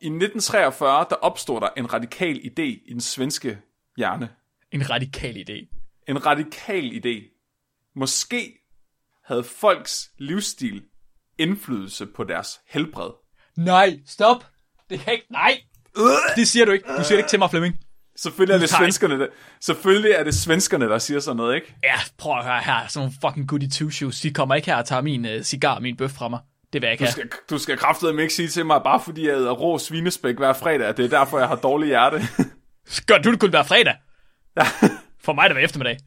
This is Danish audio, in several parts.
i 1943, der opstod der en radikal idé i den svenske hjerne. En radikal idé. En radikal idé. Måske havde folks livsstil indflydelse på deres helbred. Nej, stop. Det kan ikke... Nej. Det siger du ikke. Du siger det ikke til mig, Flemming. Selvfølgelig er det svenskerne, der, selvfølgelig er det svenskerne, der siger sådan noget, ikke? Ja, prøv at høre her. Sådan nogle fucking goody two shoes. De kommer ikke her og tager min uh, cigar og min bøf fra mig. Det vil jeg ikke Du have. skal, du skal kraftedeme ikke sige til mig, bare fordi jeg æder rå svinespæk hver fredag, at det er derfor, jeg har dårlig hjerte. Gør du det kun hver fredag? For mig er det hver eftermiddag.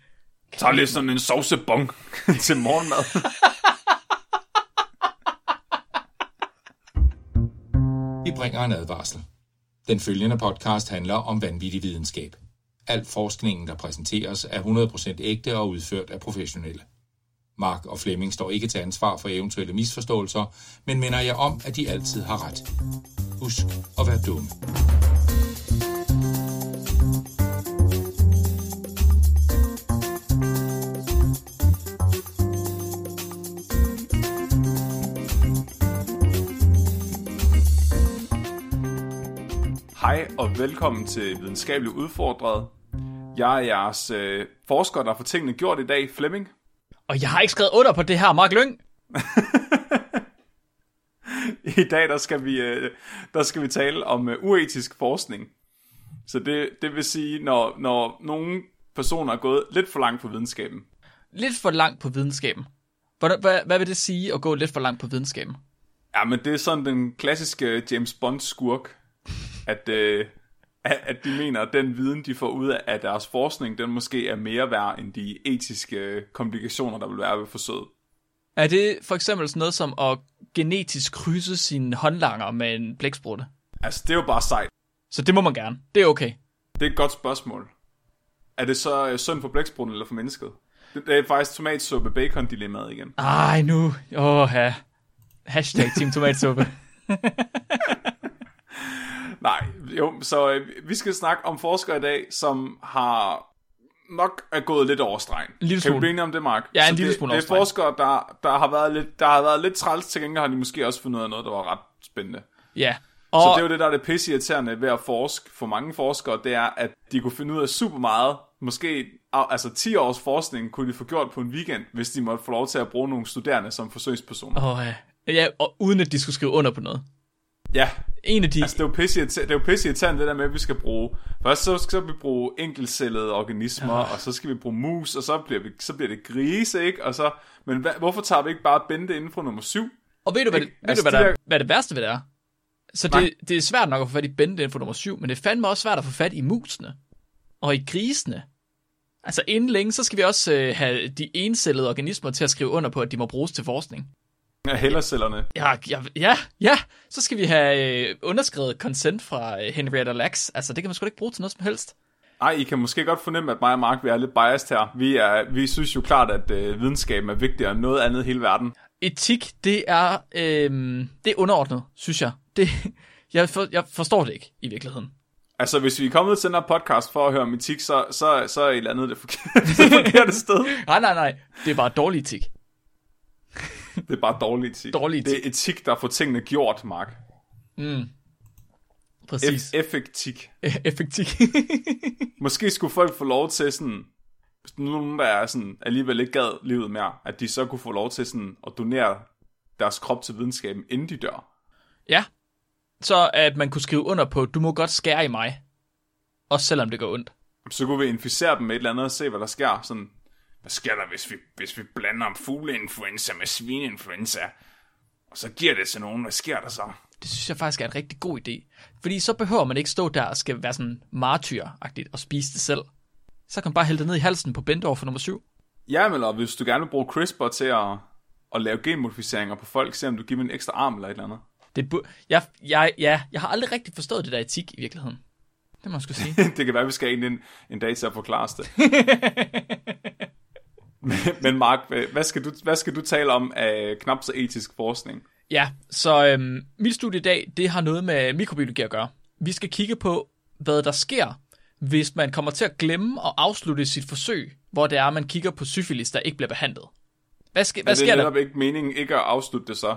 Tag lige sådan en sovsebong til morgenmad. Vi bringer en advarsel. Den følgende podcast handler om vanvittig videnskab. Al forskningen, der præsenteres, er 100% ægte og udført af professionelle. Mark og Flemming står ikke til ansvar for eventuelle misforståelser, men minder jeg om, at de altid har ret. Husk at være dumme. Hej og velkommen til Videnskabeligt Udfordret. Jeg er jeres øh, forsker, der får tingene gjort i dag, Flemming. Og jeg har ikke skrevet under på det her, Mark Lyng. I dag der skal vi, øh, der skal vi tale om øh, uetisk forskning. Så det, det vil sige, når, når nogle personer er gået lidt for langt på videnskaben. Lidt for langt på videnskaben. Hvad, hvad, hvad vil det sige at gå lidt for langt på videnskaben? Ja, men det er sådan den klassiske James Bond-skurk, at, øh, at at de mener, at den viden, de får ud af deres forskning, den måske er mere værd end de etiske komplikationer, der vil være ved forsøget. Er det for eksempel sådan noget som at genetisk krydse sine håndlanger med en blæksprutte? Altså, det er jo bare sejt. Så det må man gerne. Det er okay. Det er et godt spørgsmål. Er det så øh, synd for blæksprutten eller for mennesket? Det, det er faktisk tomatsuppe bacon dilemmaet igen. Ej, nu. Åh, ja. Hashtag Team Tomatsuppe. Nej, jo, så øh, vi skal snakke om forskere i dag, som har nok er gået lidt over stregen. En lille Kan vi smule. blive om det, Mark? Ja, en Så lille det, smule Det over er forskere, der, der, har været lidt, der har været lidt træls, til gengæld har de måske også fundet ud af noget, der var ret spændende. ja. Så Og det er jo det, der er det pisseirriterende ved at forske for mange forskere, det er, at de kunne finde ud af super meget. Måske al- altså 10 års forskning kunne de få gjort på en weekend, hvis de måtte få lov til at bruge nogle studerende som forsøgspersoner. Åh, ja. ja. Og uden at de skulle skrive under på noget. Ja, En af de... altså det er jo pisseirriterende, det er jo pisseirriterende det der med, at vi skal bruge... Først så skal vi bruge enkeltcellede organismer, ja. og så skal vi bruge mus, og så bliver, vi, så bliver det grise, ikke? Og så, men hvad, hvorfor tager vi ikke bare Bente inden for nummer 7? Og ved du, hvad, Ikke? ved Altså, du, hvad, de der, der- hvad det værste ved det er? Så Nej. det, det er svært nok at få fat i Bente info nummer 7, men det er fandme også svært at få fat i musene. Og i grisene. Altså inden længe, så skal vi også øh, have de encellede organismer til at skrive under på, at de må bruges til forskning. Ja, hellercellerne. Ja, ja, ja, ja. Så skal vi have øh, underskrevet consent fra øh, Henrietta Lacks. Altså, det kan man sgu ikke bruge til noget som helst. Ej, I kan måske godt fornemme, at mig og Mark vi er lidt biased her. Vi, er, vi synes jo klart, at øh, videnskaben er vigtigere end noget andet i hele verden. Etik, det er, øh, det er underordnet, synes jeg. Det, jeg, for, jeg forstår det ikke, i virkeligheden. Altså, hvis vi er kommet til den her podcast for at høre om etik, så, så, så er I landet det forkerte, det forkerte sted. Nej, nej, nej. Det er bare dårlig etik. Det er bare dårlig etik. Dårlig etik. Det er etik, der får tingene gjort, Mark. Præcis. Eff- effektik. Effektik. Måske skulle folk få lov til sådan, hvis er nogen, der er sådan, alligevel ikke gad livet mere, at de så kunne få lov til sådan at donere deres krop til videnskaben, inden de dør. ja. Så at man kunne skrive under på, du må godt skære i mig. Også selvom det går ondt. Så kunne vi inficere dem med et eller andet og se, hvad der sker. Sådan, hvad sker der, hvis vi, hvis vi blander fugleinfluenza med svineinfluenza? Og så giver det til nogen, hvad sker der så? Det synes jeg faktisk er en rigtig god idé. Fordi så behøver man ikke stå der og skal være sådan martyragtigt og spise det selv. Så kan man bare hælde det ned i halsen på Bendorf for nummer 7. Ja, eller hvis du gerne vil bruge CRISPR til at, at lave genmodificeringer på folk, se om du giver dem en ekstra arm eller et eller andet. Det bu- jeg, jeg, ja, jeg har aldrig rigtig forstået det der etik i virkeligheden. Det må man skulle sige. det kan være, vi skal ind en, en dag til at forklare os det. men, Mark, hvad skal, du, hvad skal du tale om af knap så etisk forskning? Ja, så øhm, mit studie i dag, det har noget med mikrobiologi at gøre. Vi skal kigge på, hvad der sker, hvis man kommer til at glemme at afslutte sit forsøg, hvor det er, at man kigger på syfilis, der ikke bliver behandlet. Hvad, ske, hvad det sker er der? netop ikke meningen ikke at afslutte det så.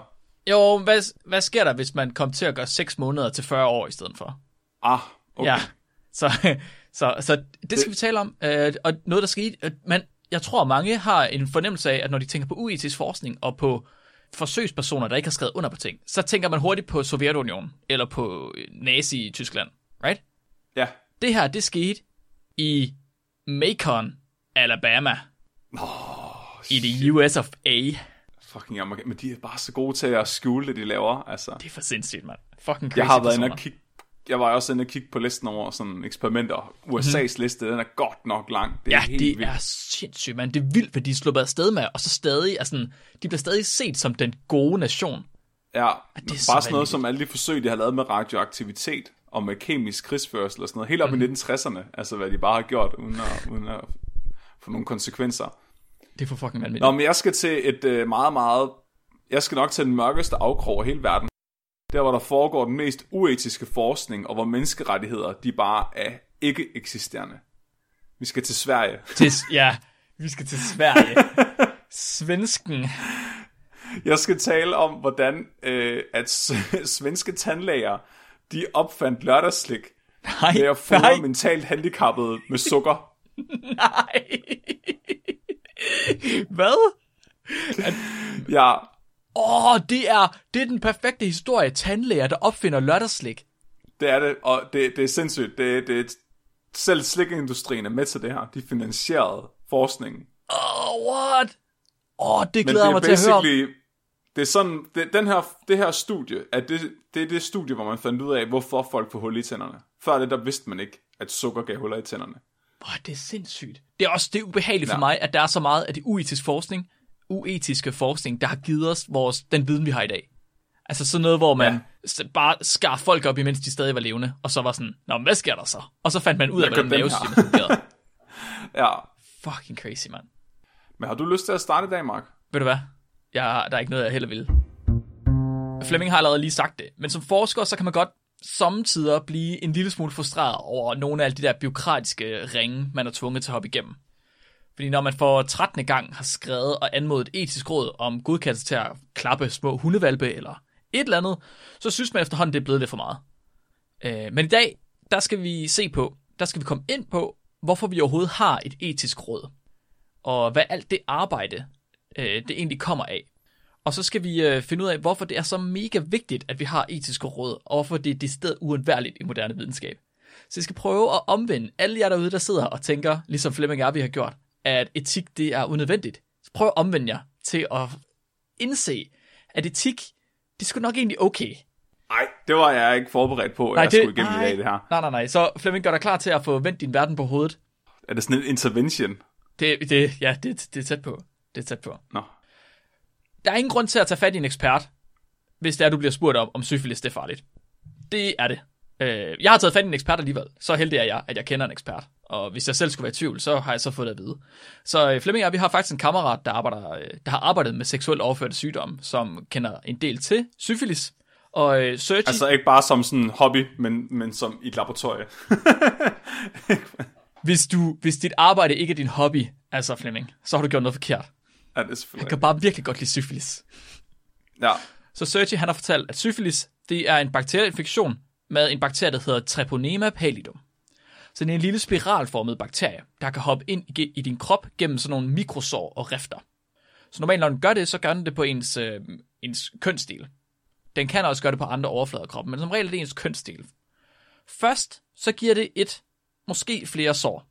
Jo, hvad, hvad sker der, hvis man kom til at gøre 6 måneder til 40 år i stedet for? Ah, okay. Ja, så, så, så det skal vi tale om. Øh, og noget, der skete, øh, men jeg tror, mange har en fornemmelse af, at når de tænker på uetisk forskning og på forsøgspersoner, der ikke har skrevet under på ting, så tænker man hurtigt på Sovjetunionen eller på øh, Nazi-Tyskland, right? Ja. Det her, det skete i Macon, Alabama, Oh, i det US of A. Fucking amerikanere. Men de er bare så gode til at skjule det, de laver. Altså, Det er for sindssygt, mand. Fucking crazy jeg har været inde og kigge jeg var også inde og kigge på listen over sådan eksperimenter. USA's liste, den er godt nok lang. Det er Ja, helt det vildt. er sindssygt, man. Det er vildt, hvad de er sluppet afsted med, og så stadig, altså, de bliver stadig set som den gode nation. Ja, det er bare så sådan noget som alle de forsøg, de har lavet med radioaktivitet og med kemisk krigsførsel og sådan noget, helt op Mhm. i 1960'erne, altså hvad de bare har gjort, uden at, uden at få nogle konsekvenser. Det er for fucking vanvittigt. Nå, men jeg skal til et øh, meget, meget... Jeg skal nok til den mørkeste afkrog af hele verden. Der, hvor der foregår den mest uetiske forskning, og hvor menneskerettigheder, de bare er ikke eksisterende. Vi skal til Sverige. Til, ja, vi skal til Sverige. Svensken. Jeg skal tale om, hvordan øh, at svenske tandlæger, de opfandt lørdagsslik Nej, ved at nej, fodre mentalt handicappede med sukker. nej. Hvad? Ja, Åh, oh, det er, det er den perfekte historie. Tandlæger, der opfinder lørdagsslik. det er det, og det, det er sindssygt. Det, det, selv slikindustrien er med til det her. De finansierede forskningen. Åh, oh, what? Åh, oh, det glæder det mig til at høre om. det er sådan, det, den her, det her studie, at det, det er det studie, hvor man fandt ud af, hvorfor folk får hul i tænderne. Før det, der vidste man ikke, at sukker gav huller i tænderne. Åh, det er sindssygt. Det er også det er ubehageligt for Ja. mig, at der er så meget af det uetisk forskning, uetiske forskning, der har givet os vores, den viden, vi har i dag. Altså sådan noget, hvor man ja. bare skar folk op, imens de stadig var levende, og så var sådan, nå, men hvad sker der så? Og så fandt man ud af, hvordan nervesystemet fungerede. Ja, Fucking crazy, mand. men har du lyst til at starte i dag, Mark? Ved du hvad? Jeg, der er ikke noget, jeg heller vil. Flemming har allerede lige sagt det, men som forsker, så kan man godt samtidig blive en lille smule frustreret over nogle af alle de der byråkratiske ringe, man er tvunget til at hoppe igennem. Fordi når man for 13. gang har skrevet og anmodet etisk råd om godkendelse til at klappe små hundevalpe eller et eller andet, så synes man efterhånden, det er blevet lidt for meget. Øh, men i dag, der skal vi se på, der skal vi komme ind på, hvorfor vi overhovedet har et etisk råd. Og hvad alt det arbejde, øh, det egentlig kommer af. Og så skal vi øh, finde ud af, hvorfor det er så mega vigtigt, at vi har etiske råd, og hvorfor det er det sted uundværligt i moderne videnskab. Så jeg skal prøve at omvende alle jer derude, der sidder og tænker, ligesom Flemming og jeg, vi har gjort, at etik det er unødvendigt. Så prøv at omvende jer til at indse, at etik, det skulle nok egentlig okay. Nej, det var jeg ikke forberedt på, at jeg skulle igennem i dag, det her. Nej, nej, nej. Så Flemming, gør dig klar til at få vendt din verden på hovedet. Er det sådan en intervention? Det, det, ja, det, det er tæt på. Det er tæt på. Nå. Der er ingen grund til at tage fat i en ekspert, hvis det er, du bliver spurgt om, om syfilis det er farligt. Det er det. Øh, jeg har taget fat i en ekspert alligevel. Så heldig er jeg, at jeg kender en ekspert. Og hvis jeg selv skulle være i tvivl, så har jeg så fået det at vide. Så øh, Flemming og vi har faktisk en kammerat, der, arbejder, øh, der har arbejdet med seksuelt overførte sygdomme, som kender en del til syfilis. Og øh, Sergi, Altså ikke bare som sådan en hobby, men, men som i et laboratorie. hvis, du, hvis dit arbejde ikke er din hobby, altså Flemming, så har du gjort noget forkert. ja, det er Han kan bare virkelig godt lide syfilis. Ja. Så Sergi, han har fortalt, at syfilis, det er en bakterieinfektion med en bakterie, der hedder Treponema pallidum. Så det er en lille spiralformet bakterie, der kan hoppe ind i, i din krop gennem sådan nogle mikrosår og rifter. Så normalt, når den gør det, så gør den det på ens, øh, ens kønsdel. Den kan også gøre det på andre overflader af kroppen, men som regel er det ens kønsdel. Først, så giver det et, måske flere sår.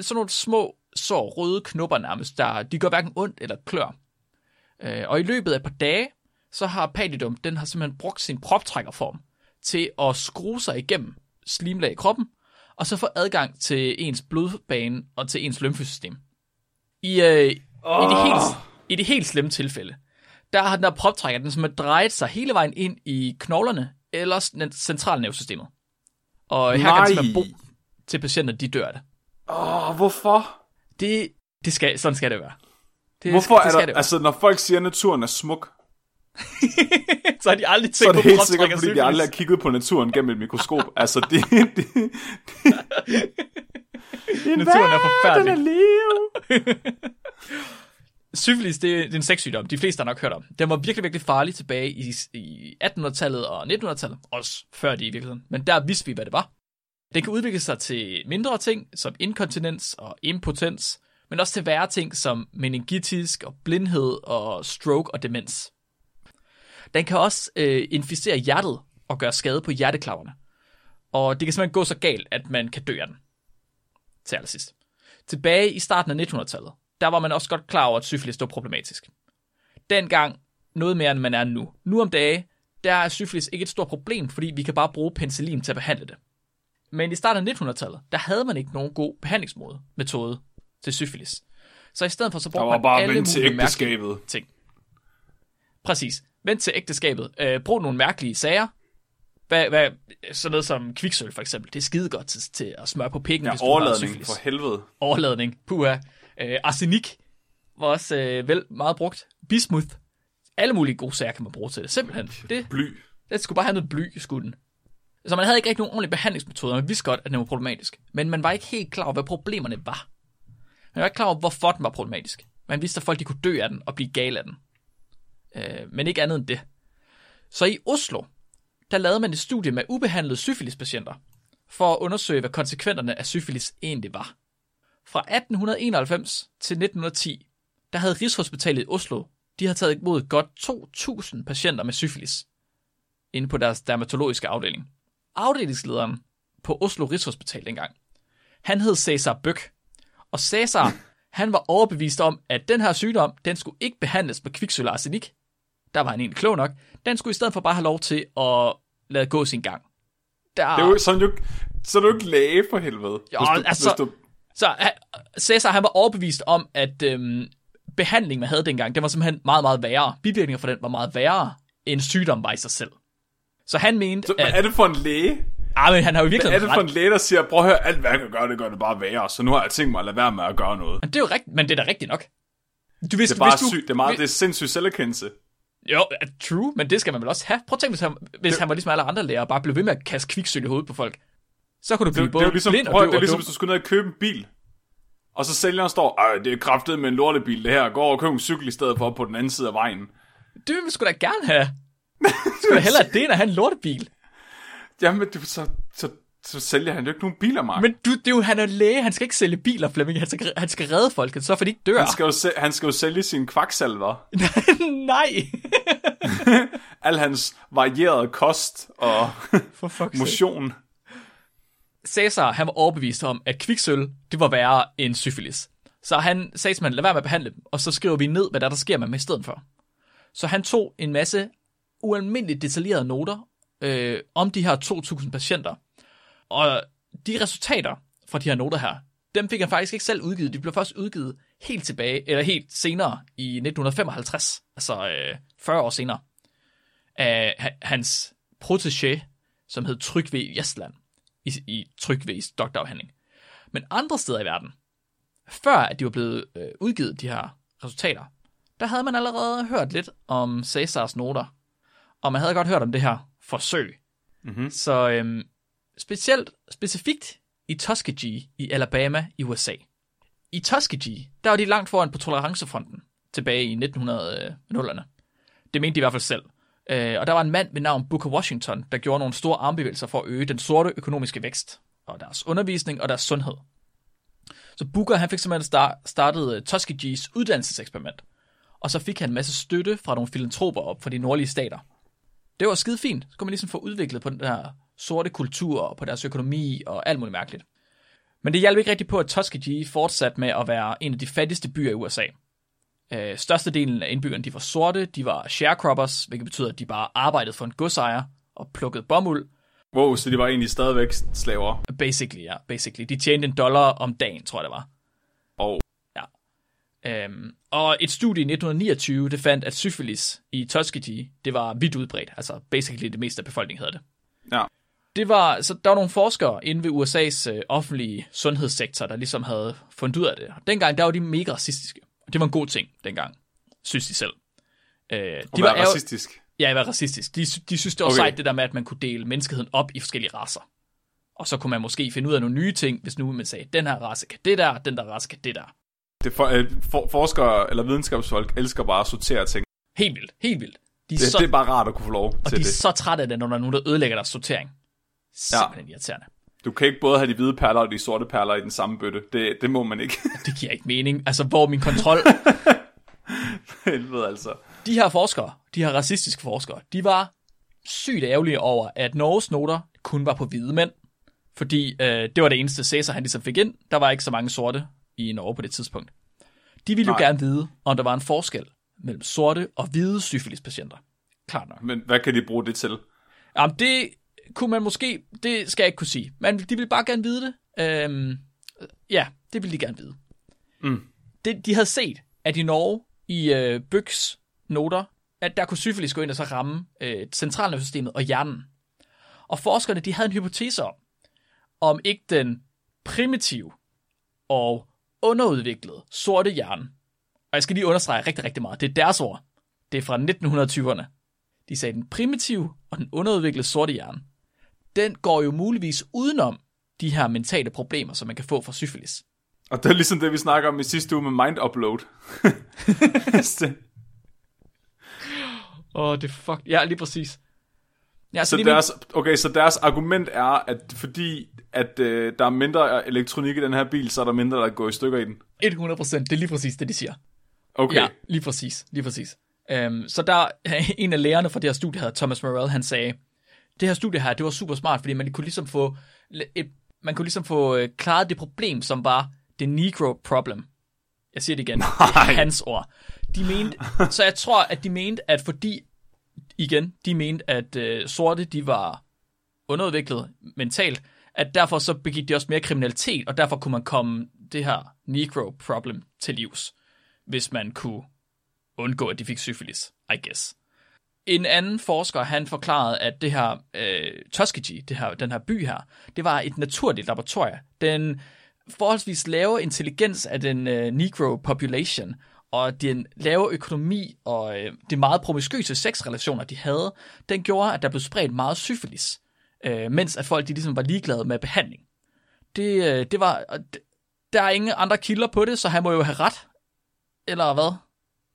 Sådan nogle små sår, røde knopper nærmest, der de gør hverken ondt eller klør. Øh, og i løbet af et par dage, så har pallidum, den har simpelthen brugt sin proptrækkerform til at skrue sig igennem slimlag i kroppen, og så få adgang til ens blodbane og til ens lymfesystem. I, øh, oh. i, det helt, I det helt slemme tilfælde, der har den der proptrækker, den som har drejet sig hele vejen ind i knoglerne eller centralnervesystemet. Og her kan Nej. den simpelthen bo til patienter, de dør af det. Åh, hvorfor? Det, det skal, sådan skal det være. Det, Hvorfor det er skal der, det være. altså når folk siger, at naturen er smuk, så har de aldrig så tænkt er det på helt sikkert, fordi de aldrig har kigget på naturen gennem et mikroskop. altså, det, det, det, Naturen er forfærdelig. liv. syfilis, det, det er en sexsygdom. De fleste har nok hørt om. Den var virkelig, virkelig farlig tilbage i, i 1800-tallet og 1900-tallet. Også før det i virkeligheden. Men der vidste vi, hvad det var. Den kan udvikle sig til mindre ting, som inkontinens og impotens, men også til værre ting som meningitis og blindhed og stroke og demens. Den kan også øh, inficere hjertet og gøre skade på hjerteklaverne. Og det kan simpelthen gå så galt, at man kan dø af den. Til allersidst. Tilbage i starten af 1900-tallet, der var man også godt klar over, at syfilis var problematisk. Dengang noget mere, end man er nu. Nu om dage, der er syfilis ikke et stort problem, fordi vi kan bare bruge penicillin til at behandle det. Men i starten af 1900-tallet, der havde man ikke nogen god behandlingsmåde, metode til syfilis. Så i stedet for, så brugte man bare alle til mulige mærkelige ægteskabet. ting. Præcis. Vent til ægteskabet. Øh, brug nogle mærkelige sager. Hvad, hvad, sådan noget som kviksøl for eksempel. Det er skide godt til, til at smøre på pikken, Ja, hvis overladning for helvede. Overladning. Puha. Øh, arsenik var også øh, vel meget brugt. Bismuth. Alle mulige gode sager kan man bruge til det. Simpelthen. Det, Bly. det skulle bare have noget bly i skuden. Så man havde ikke rigtig nogen ordentlige behandlingsmetoder. Man vidste godt, at den var problematisk. Men man var ikke helt klar over, hvad problemerne var. Man var ikke klar over, hvorfor den var problematisk. Man vidste, at folk de kunne dø af den og blive gale af den. Øh, men ikke andet end det. Så i Oslo, der lavede man et studie med ubehandlede syfilispatienter, for at undersøge, hvad konsekvenserne af syfilis egentlig var. Fra 1891 til 1910, der havde Rigshospitalet i Oslo, de havde taget imod godt 2.000 patienter med syfilis inde på deres dermatologiske afdeling. Afdelingslederen på Oslo Rigshospital dengang, han hed Cæsar Bøk. Og Cæsar, han var overbevist om, at den her sygdom, den skulle ikke behandles med kviksøl og arsenik. Der var han egentlig klog nok. Den skulle i stedet for bare have lov til at lade gå sin gang. Der, Det er jo sådan, jo, så er du ikke læge for helvede. Jo, hvis du, altså- hvis du, Så han- Cæsar, han var overbevist om, at øhm, behandlingen, man havde dengang, den var simpelthen meget, meget værre. Bivirkninger for den var meget værre, end sygdom var i sig selv. Så han mente, så, hvad at... er det for en læge? Ah, men han har jo Hvad virkelig er det for en læge, der siger, prøv at høre, alt hvad jeg kan gøre, det gør det bare værre, så nu har jeg tænkt mig at lade være med at gøre noget. Men det er jo rigtigt, men det er da rigtigt nok. Du vidste, Det er bare hvis du, sygt, det er meget, det er sindssygt selverkendelse. Jo, true, men det skal man vel også have. Prøv at tænke, hvis han, hvis han var ligesom alle andre lærere, og bare blev ved med at kaste kviksøl i hovedet på folk. Så kunne du Det, blive det, både er jo ligesom, blind og prøv, døv det er ligesom, hvis du skulle ned og købe en bil, og så sælgeren står, Ej, det er kraftet med en lortebil, det her. Gå over og køb en cykel i stedet for på den anden side af vejen. Det vil vi sgu da gerne have. Skulle da hellere det, end at have en lortebil. Jamen, du, så, så, så sælger han jo ikke nogen biler, Mark. Men du, det er jo, han er læge, han skal ikke sælge biler, Flemming. Han skal, han skal redde folket, så for de ikke dør. Han skal, jo sæ- han skal jo sælge sine kvaksalver. Nej. Al hans varierede kost og For motion. Cæsar, han var overbevist om, at kviksøl, det var værre end syfilis. Så han sagde simpelthen, lad være med at behandle dem, og så skriver vi ned, hvad der, er, der sker med dem i stedet for. Så han tog en masse ualmindeligt detaljerede noter øh, om de her 2.000 patienter. Og de resultater fra de her noter her, dem fik han faktisk ikke selv udgivet. De blev først udgivet helt tilbage, eller helt senere i 1955, altså øh, 40 år senere, af ha- hans protégé, som hed Trygve Jestland i, i Trygves doktorafhandling. Men andre steder i verden, før at de var blevet øh, udgivet, de her resultater, der havde man allerede hørt lidt om Cæsars noter, og man havde godt hørt om det her forsøg. Mm-hmm. Så øhm, specielt, specifikt i Tuskegee i Alabama i USA. I Tuskegee, der var de langt foran på tolerancefronten tilbage i 1900'erne. Det mente de i hvert fald selv. Øh, og der var en mand ved navn Booker Washington, der gjorde nogle store armbevægelser for at øge den sorte økonomiske vækst, og deres undervisning og deres sundhed. Så Booker han fik simpelthen start, startet øh, Tuskegees uddannelseseksperiment, og så fik han en masse støtte fra nogle filantroper op fra de nordlige stater. Det var skide fint. Så kunne man ligesom få udviklet på den der sorte kultur på deres økonomi og alt muligt mærkeligt. Men det hjalp ikke rigtigt på, at Tuskegee fortsatte med at være en af de fattigste byer i USA. Øh, størstedelen af indbyggerne de var sorte, de var sharecroppers, hvilket betyder, at de bare arbejdede for en godsejer og plukkede bomuld. Wow, så de var egentlig stadigvæk slaver. Basically, ja, basically. De tjente en dollar om dagen, tror jeg det var. Og Øhm, og et studie i 1929, det fandt, at syfilis i Tuskegee, det var vidt udbredt. Altså basically det meste af befolkningen havde det. ja, Det var, så der var nogle forskere inde ved USA's øh, offentlige sundhedssektor, der ligesom havde fundet ud af det. Og dengang, der var de mega racistiske. Og det var en god ting dengang, synes de selv. Øh, de de var racistisk. Ja, være racistisk. De, de synes, det var okay. Sejt det der med, at man kunne dele menneskeheden op i forskellige raser. Og så kunne man måske finde ud af nogle nye ting, hvis nu man sagde, den her race kan det der, den der race kan det der. Det for, øh, for, forskere eller videnskabsfolk elsker bare at sortere ting. Helt vildt, helt vildt. De er Det, så, det er bare rart at kunne få lov og til de er det. så trætte af det, når der er nogen, der ødelægger deres sortering. Simpelthen ja. irriterende. Du kan ikke både have de hvide perler og de sorte perler i den samme bøtte. Det, det må man ikke. Det giver ikke mening. Altså, hvor er min kontrol... Helvede altså. de her forskere, de her racistiske forskere, de var sygt ærgerlige over, at Norges noter kun var på hvide mænd. Fordi øh, det var det eneste Caesar, han ligesom fik ind. Der var ikke så mange sorte i Norge på det tidspunkt. De ville jo Nej. gerne vide, om der var en forskel mellem sorte og hvide syfilispatienter. Klart nok. Men hvad kan de bruge det til? Jamen, det kunne man måske, det skal jeg ikke kunne sige. Men de ville bare gerne vide det. Øhm, ja, det ville de gerne vide. Mm. Det, de havde set, at i Norge, i øh, Bøks noter, at der kunne syfilis gå ind og så ramme øh, centralnervesystemet og hjernen. Og forskerne, de havde en hypotese om, om ikke den primitive og underudviklede sorte hjerne, og jeg skal lige understrege rigtig, rigtig meget, det er deres ord, det er fra 1920'erne, de sagde, den primitive og den underudviklede sorte hjerne, den går jo muligvis udenom de her mentale problemer, som man kan få fra syfilis. Og det er ligesom det, vi snakker om i sidste uge med mind upload. så Åh, oh, det er fuck. Ja, lige præcis. Ja, så lige deres, okay, så deres argument er, at fordi at øh, der er mindre elektronik i den her bil, så er der mindre, der går i stykker i den. 100 procent, det er lige præcis det, de siger. Okay. Ja, lige præcis, lige præcis. Um, så der en af lærerne fra det her studie her, Thomas Morell, han sagde, det her studie her, det var super smart, fordi man kunne ligesom få, et, man kunne ligesom få øh, klaret det problem, som var det negro problem. Jeg siger det igen, det er hans ord. De mente, så jeg tror, at de mente, at fordi, igen, de mente, at øh, sorte, de var underudviklet mentalt, at derfor så begik de også mere kriminalitet, og derfor kunne man komme det her negro problem til livs, hvis man kunne undgå, at de fik syfilis, I guess. En anden forsker, han forklarede, at det her øh, Tuskegee, det her, den her by her, det var et naturligt laboratorium. Den forholdsvis lave intelligens af den øh, negro population, og den lave økonomi og øh, de meget promiskøse sexrelationer, de havde, den gjorde, at der blev spredt meget syfilis, øh, mens at folk de ligesom var ligeglade med behandling. Det, øh, det var, og der er ingen andre kilder på det, så han må jo have ret. Eller hvad?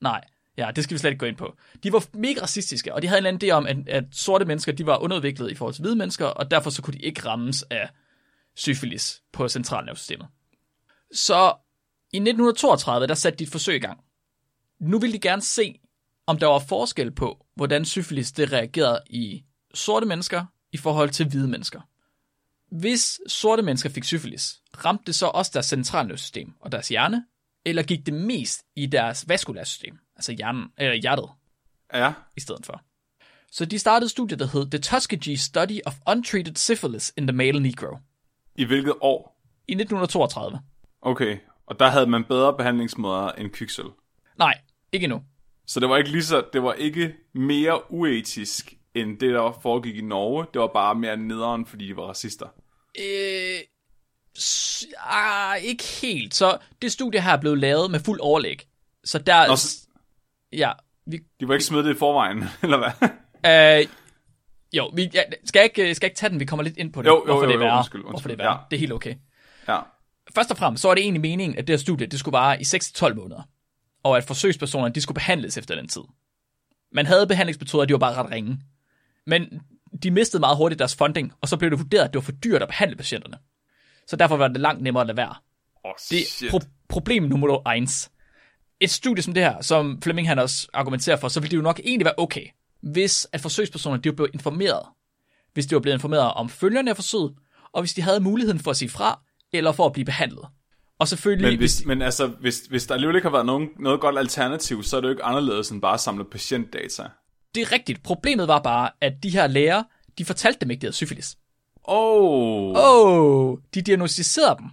Nej. Ja, det skal vi slet ikke gå ind på. De var mega racistiske, og de havde en eller anden idé om, at, at sorte mennesker de var underudviklede i forhold til hvide mennesker, og derfor så kunne de ikke rammes af syfilis på centralnervesystemet. Så i 1932, der satte de et forsøg i gang. Nu ville de gerne se, om der var forskel på, hvordan syfilis det reagerede i sorte mennesker i forhold til hvide mennesker. Hvis sorte mennesker fik syfilis, ramte det så også deres centralnervesystem og deres hjerne, eller gik det mest i deres vaskulære system? Altså hjernen, eller hjertet, Ja. i stedet for. Så de startede studiet, der hed The Tuskegee Study of Untreated Syphilis in the Male Negro I hvilket år? i 1932. Okay. Og der havde man bedre behandlingsmåder end kviksøl. Nej, ikke endnu. Så det var ikke lige så, det var ikke mere uetisk, end det, der foregik i Norge. Det var bare mere nederen, fordi de var racister. Øh, ah, ikke helt. Så det studie her blev lavet med fuld overlæg. Så der... Nå, så, Ja, vi, de var ikke smidt i forvejen, eller hvad? øh, jo, vi, ja, skal, jeg ikke, skal ikke tage den? Vi kommer lidt ind på det. Jo, jo, hvorfor jo, det er jo, værre. undskyld, Hvorfor undskyld, det er værre. ja. Det er helt okay. Ja. Først og fremmest, så var det egentlig meningen, at det her studie, det skulle vare i 6-12 måneder. Og at forsøgspersonerne, de skulle behandles efter den tid. Man havde behandlingsmetoder, de var bare ret ringe. Men de mistede meget hurtigt deres funding, og så blev det vurderet, at det var for dyrt at behandle patienterne. Så derfor var det langt nemmere at lade være. Oh, Det er pro- problem nummer 1. Et studie som det her, som Fleming han også argumenterer for, så ville det jo nok egentlig være okay, hvis at forsøgspersonerne de var blevet informeret. Hvis de var blevet informeret om følgerne af forsøget, og hvis de havde muligheden for at sige fra, eller for at blive behandlet. Og selvfølgelig... Men, hvis, men altså, hvis, hvis der alligevel ikke har været nogen, noget godt alternativ, så er det jo ikke anderledes end bare at samle patientdata. Det er rigtigt. Problemet var bare, at de her læger, de fortalte dem ikke, det havde syfilis. Oh. Åh, oh, de diagnostiserede dem.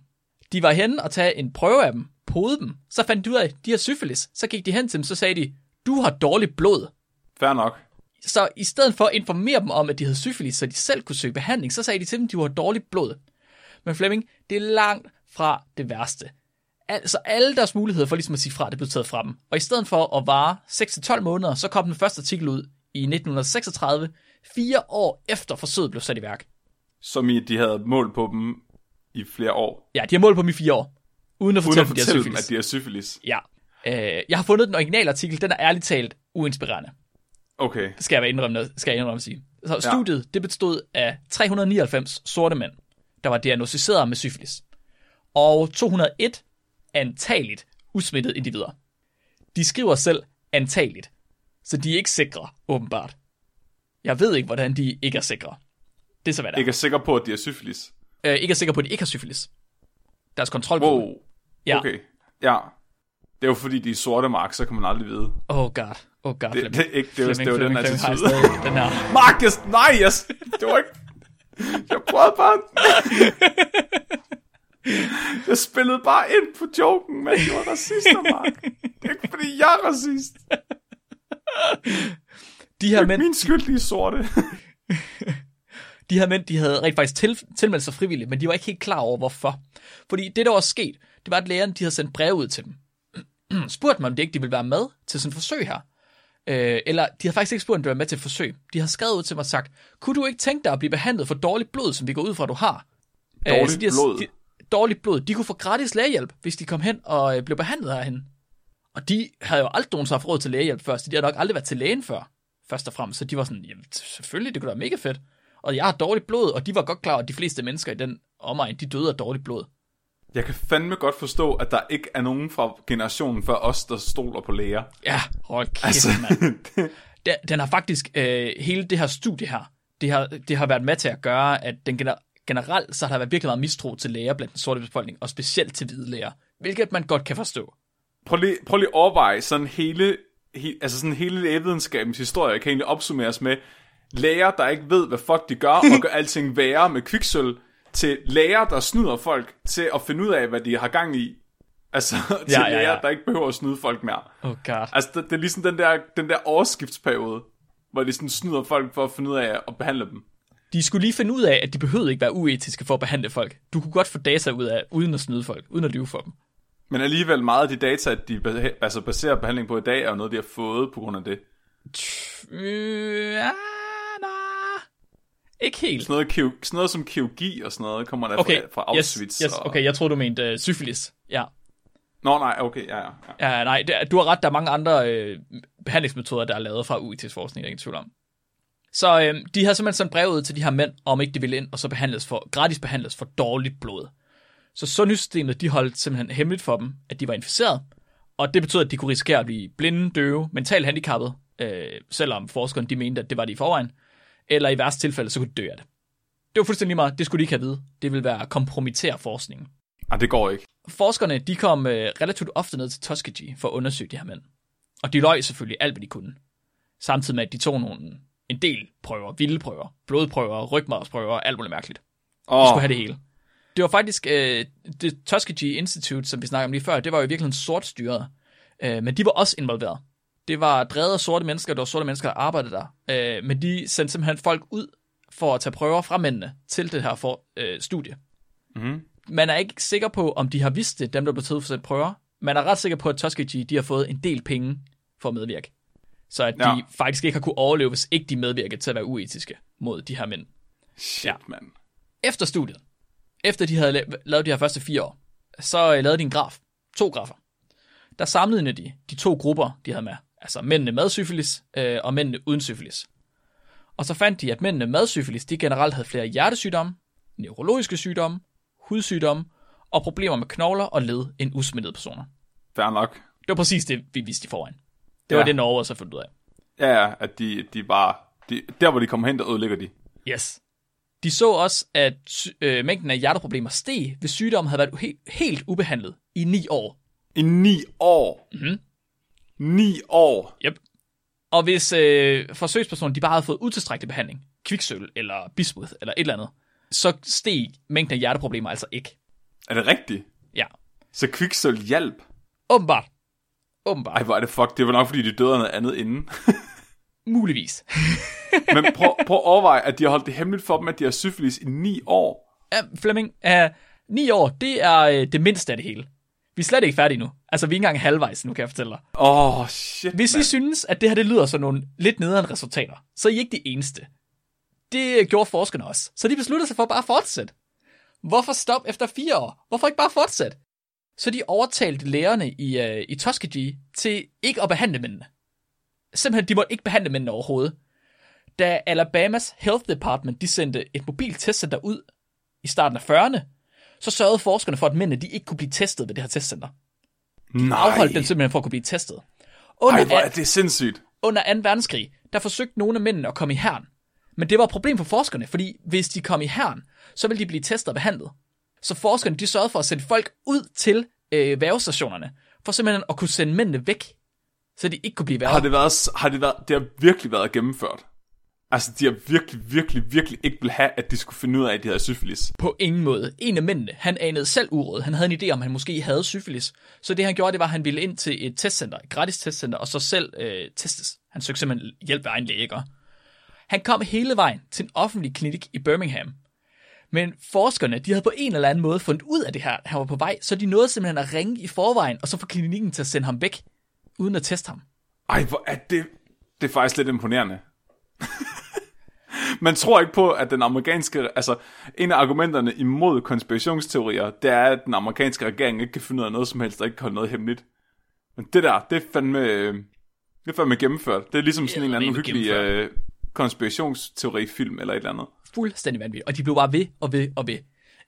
De var henne og tage en prøve af dem, pode dem. Så fandt de ud af, at de har syfilis. Så gik de hen til dem, så sagde de, du har dårligt blod. Fair nok. Så i stedet for at informere dem om, at de havde syfilis, så de selv kunne søge behandling, så sagde de til dem, at de har dårligt blod. Men Flemming, det er langt fra det værste. Altså alle deres muligheder for ligesom at sige fra, det blev taget fra dem. Og i stedet for at vare 6-12 måneder, så kom den første artikel ud i 1936, fire år efter forsøget blev sat i værk. Som i, de havde mål på dem i flere år. Ja, de har målt på dem i fire år. Uden at Uden fortælle, at de har fortælle dem, at de har syfilis. Ja. Øh, jeg har fundet den originale artikel, den er ærligt talt uinspirerende, Okay. skal jeg indrømme, skal jeg indrømme at sige. Så studiet, det bestod af 399 sorte mænd, der var diagnostiseret med syfilis, og 201 antageligt usmittede individer. De skriver selv antageligt, så de er ikke sikre, åbenbart. Jeg ved ikke, hvordan de ikke er sikre. Det er så, hvad det er. Ikke er sikker på, at de har syfilis. Øh, ikke er sikre på, at de ikke har syfilis. Deres kontrolgruppe. Wow. Ja. Okay. Ja. Det er jo fordi, de er sorte, Mark, så kan man aldrig vide. Oh god. Oh god. Det, det, er ikke, det, er, jo- det er jo den attitude. stadig den her. Jeg, nej, jeg, det var ikke... Jeg prøvede bare... Jeg spillede bare ind på joken, men de var racister, Mark. Det er ikke fordi, jeg er racist. De her mænd, Min skyld, de sorte. de her mænd, de havde rent faktisk til, tilmeldt sig frivilligt, men de var ikke helt klar over, hvorfor. Fordi det, der var sket, det var, at lægerne de havde sendt brev ud til dem. spurgte dem, om de ikke de ville være med til sådan et forsøg her. Øh, eller de havde faktisk ikke spurgt, om de ville være med til et forsøg. De har skrevet ud til mig og sagt, kunne du ikke tænke dig at blive behandlet for dårligt blod, som vi går ud fra, du har? Dårligt så de har, blod? De, dårligt blod. De kunne få gratis lægehjælp, hvis de kom hen og øh, blev behandlet herhen. Og de havde jo aldrig nogensinde haft råd til lægehjælp før, så de har nok aldrig været til lægen før, først og fremmest. Så de var sådan, jamen selvfølgelig, det kunne da være mega fedt. Og jeg har dårligt blod, og de var godt klar over, at de fleste mennesker i den omegn, de døde af dårligt blod. Jeg kan fandme godt forstå, at der ikke er nogen fra generationen før os, der stoler på læger. Ja, hold kæft, Altså, mand. Den, den har faktisk, øh, hele det her studie her, det har, det har været med til at gøre, at den gener- generelt, så har der været virkelig meget mistro til læger blandt den sorte befolkning, og specielt til hvide læger, hvilket man godt kan forstå. prøv lige, prøv lige at overveje sådan hele, he, altså sådan hele lægevidenskabens historie kan egentlig opsummeres med læger, der ikke ved, hvad fuck de gør, og gør alting værre med kviksøl, til læger, der snyder folk til at finde ud af, hvad de har gang i. Altså, til Ja, ja, ja. læger, der ikke behøver at snyde folk mere. Oh god. Altså, det, det er ligesom den der, den der overskiftsperiode, hvor de sådan snyder folk for at finde ud af at behandle dem. De skulle lige finde ud af, at de behøvede ikke være uetiske for at behandle folk. Du kunne godt få data ud af, uden at snyde folk, uden at lyve for dem. Men alligevel meget af de data, de beha- altså baserer behandling på i dag, er jo noget, de har fået på grund af det. Øh, ja. Ikke helt. Sådan noget, kirurg, sådan noget som kirurgi og sådan noget, kommer der Okay, fra, fra Auschwitz. yes, yes, og... okay, jeg troede, du mente uh, syfilis. Ja. Nå, nej, okay, ja, ja. ja. Ja, nej, du har ret, der er mange andre øh, behandlingsmetoder, der er lavet fra UIT's forskning, der er ingen tvivl om. Så øh, de har simpelthen sendt brev ud til de her mænd, om ikke de ville ind og så behandles for, gratis behandles for dårligt blod. Så sundhedssystemet, de holdt simpelthen hemmeligt for dem, at de var inficeret, og det betød, at de kunne risikere at blive blinde, døve, mentalt handicappet, øh, selvom forskerne de mente, at det var de i forvejen, eller i værste tilfælde, så kunne de dø af det. Det var fuldstændig meget, det skulle de ikke have vide. Det ville være kompromittere forskningen. Ej, det går ikke. Forskerne de kom øh, relativt ofte ned til Tuskegee for at undersøge de her mænd. Og de løg selvfølgelig alt, hvad de kunne. Samtidig med, at de tog nogle, en del prøver, vilde prøver, blodprøver, rygmarvsprøver, alt muligt mærkeligt. De Åh, skulle have det hele. Det var faktisk, øh, det Tuskegee Institute, som vi snakkede om lige før, det var jo i virkeligheden sort styret. Øh, men de var også involveret. Det var drevet af sorte mennesker, det var sorte mennesker, der arbejdede der. Øh, men de sendte simpelthen folk ud for at tage prøver fra mændene til det her for, øh, studie. Mhm. Man er ikke sikker på, om de har vidst det, dem der blev taget for at prøver. Man er ret sikker på, at Tuskegee de har fået en del penge for at medvirke. Så at Ja. de faktisk ikke har kunne overleve, hvis ikke de medvirkede til at være uetiske mod de her mænd. shit, Ja. mand. Efter studiet, efter de havde la- lavet de her første fire år, så øh, lavede de en graf. To grafer. Der sammenlignede de de to grupper, de havde med. Altså mændene med syfilis øh, og mændene uden syfilis. Og så fandt de, at mændene med syfilis, de generelt havde flere hjertesygdomme, neurologiske sygdomme, hudsygdomme og problemer med knogler og led end usmittede personer. Fair nok. Det var præcis det, vi vidste i forvejen. Det var Ja. det, Norge også fundet ud af. Ja, ja, at de, de bare... De, der, hvor de kommer hen, der ødelægger de. Yes. De så også, at øh, mængden af hjerteproblemer steg, hvis sygdommen havde været he- helt ubehandlet i ni år. I ni år. Mhm. Ni år. Yep. Og hvis øh, forsøgspersonen de bare havde fået utilstrækkelig behandling, kviksøl eller bismuth eller et eller andet, så steg mængden af hjerteproblemer altså ikke. Er det rigtigt? Ja. Så kviksøl hjælp. Åbenbart. Åbenbart. Ej, hvor er det fuck. Det var nok, fordi de døde af noget andet inden. Muligvis. Men prøv, prøv at overveje, at de har holdt det hemmeligt for dem, at de har syfilis i ni år. Ja, Flemming, uh, ni år, det er uh, det mindste af det hele. Vi er slet ikke færdige nu. Altså, vi er ikke engang halvvejs nu, kan jeg fortælle dig. Åh, oh, shit, Hvis I mand. synes, at det her det lyder som nogle lidt nederen resultater, så er I ikke de eneste. Det gjorde forskerne også. Så de besluttede sig for bare at fortsætte. Hvorfor stop efter fire år? Hvorfor ikke bare fortsætte? Så de overtalte lægerne i, øh, i Tuskegee til ikke at behandle mændene. Simpelthen, de måtte ikke behandle mændene overhovedet. Da Alabamas Health Department de sendte et mobilt testcenter ud i starten af 40'erne, så sørgede forskerne for, at mændene de ikke kunne blive testet ved det her testcenter. Nej. Afholdt dem simpelthen for at kunne blive testet. Under, Ej, hvor er det sindssygt. under 2. verdenskrig, der forsøgte nogle af mændene at komme i herren. Men det var et problem for forskerne, fordi hvis de kom i herren, så ville de blive testet og behandlet. Så forskerne de sørgede for at sende folk ud til øh, værvestationerne, for simpelthen at kunne sende mændene væk, så de ikke kunne blive værve. Har det været, har det været, det har virkelig været gennemført. Altså, de har virkelig, virkelig, virkelig ikke vil have, at de skulle finde ud af, at de havde syfilis. På ingen måde. En af mændene, han anede selv uråd. Han havde en idé om, han måske havde syfilis. Så det han gjorde, det var, at han ville ind til et testcenter, et gratis testcenter, og så selv øh, testes. Han søgte simpelthen hjælp af egen læge. ikke? Han kom hele vejen til en offentlig klinik i Birmingham. Men forskerne, de havde på en eller anden måde fundet ud af det her, han var på vej, så de nåede simpelthen at ringe i forvejen, og så få klinikken til at sende ham væk, uden at teste ham. Ej, hvor er det... Det er faktisk lidt imponerende. Man tror ikke på, at den amerikanske... Altså, en af argumenterne imod konspirationsteorier, det er, at den amerikanske regering ikke kan finde ud af noget som helst, og ikke kan holde noget hemmeligt. Men det der, det er fandme... øh, Det er fandme gennemført. Det er ligesom sådan en eller anden hyggelig øh, konspirationsteorifilm eller et eller andet. Fuldstændig vanvittigt. Og de blev bare ved og ved og ved.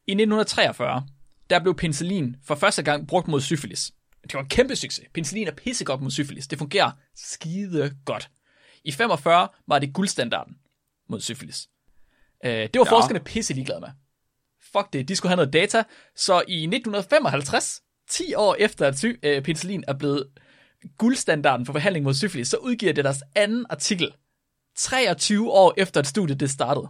I 1943, der blev penicillin for første gang brugt mod syfilis. Det var en kæmpe succes. Penicillin er pissegodt mod syfilis. Det fungerer skide godt. I 45 var det guldstandarden mod syfilis. Øh, det var ja. forskerne pisse ligeglade med. Fuck det, de skulle have noget data. Så i 1955, 10 år efter at sy- øh, penicillin er blevet guldstandarden for behandling mod syfilis, så udgiver det deres anden artikel. 23 år efter at studiet det startede.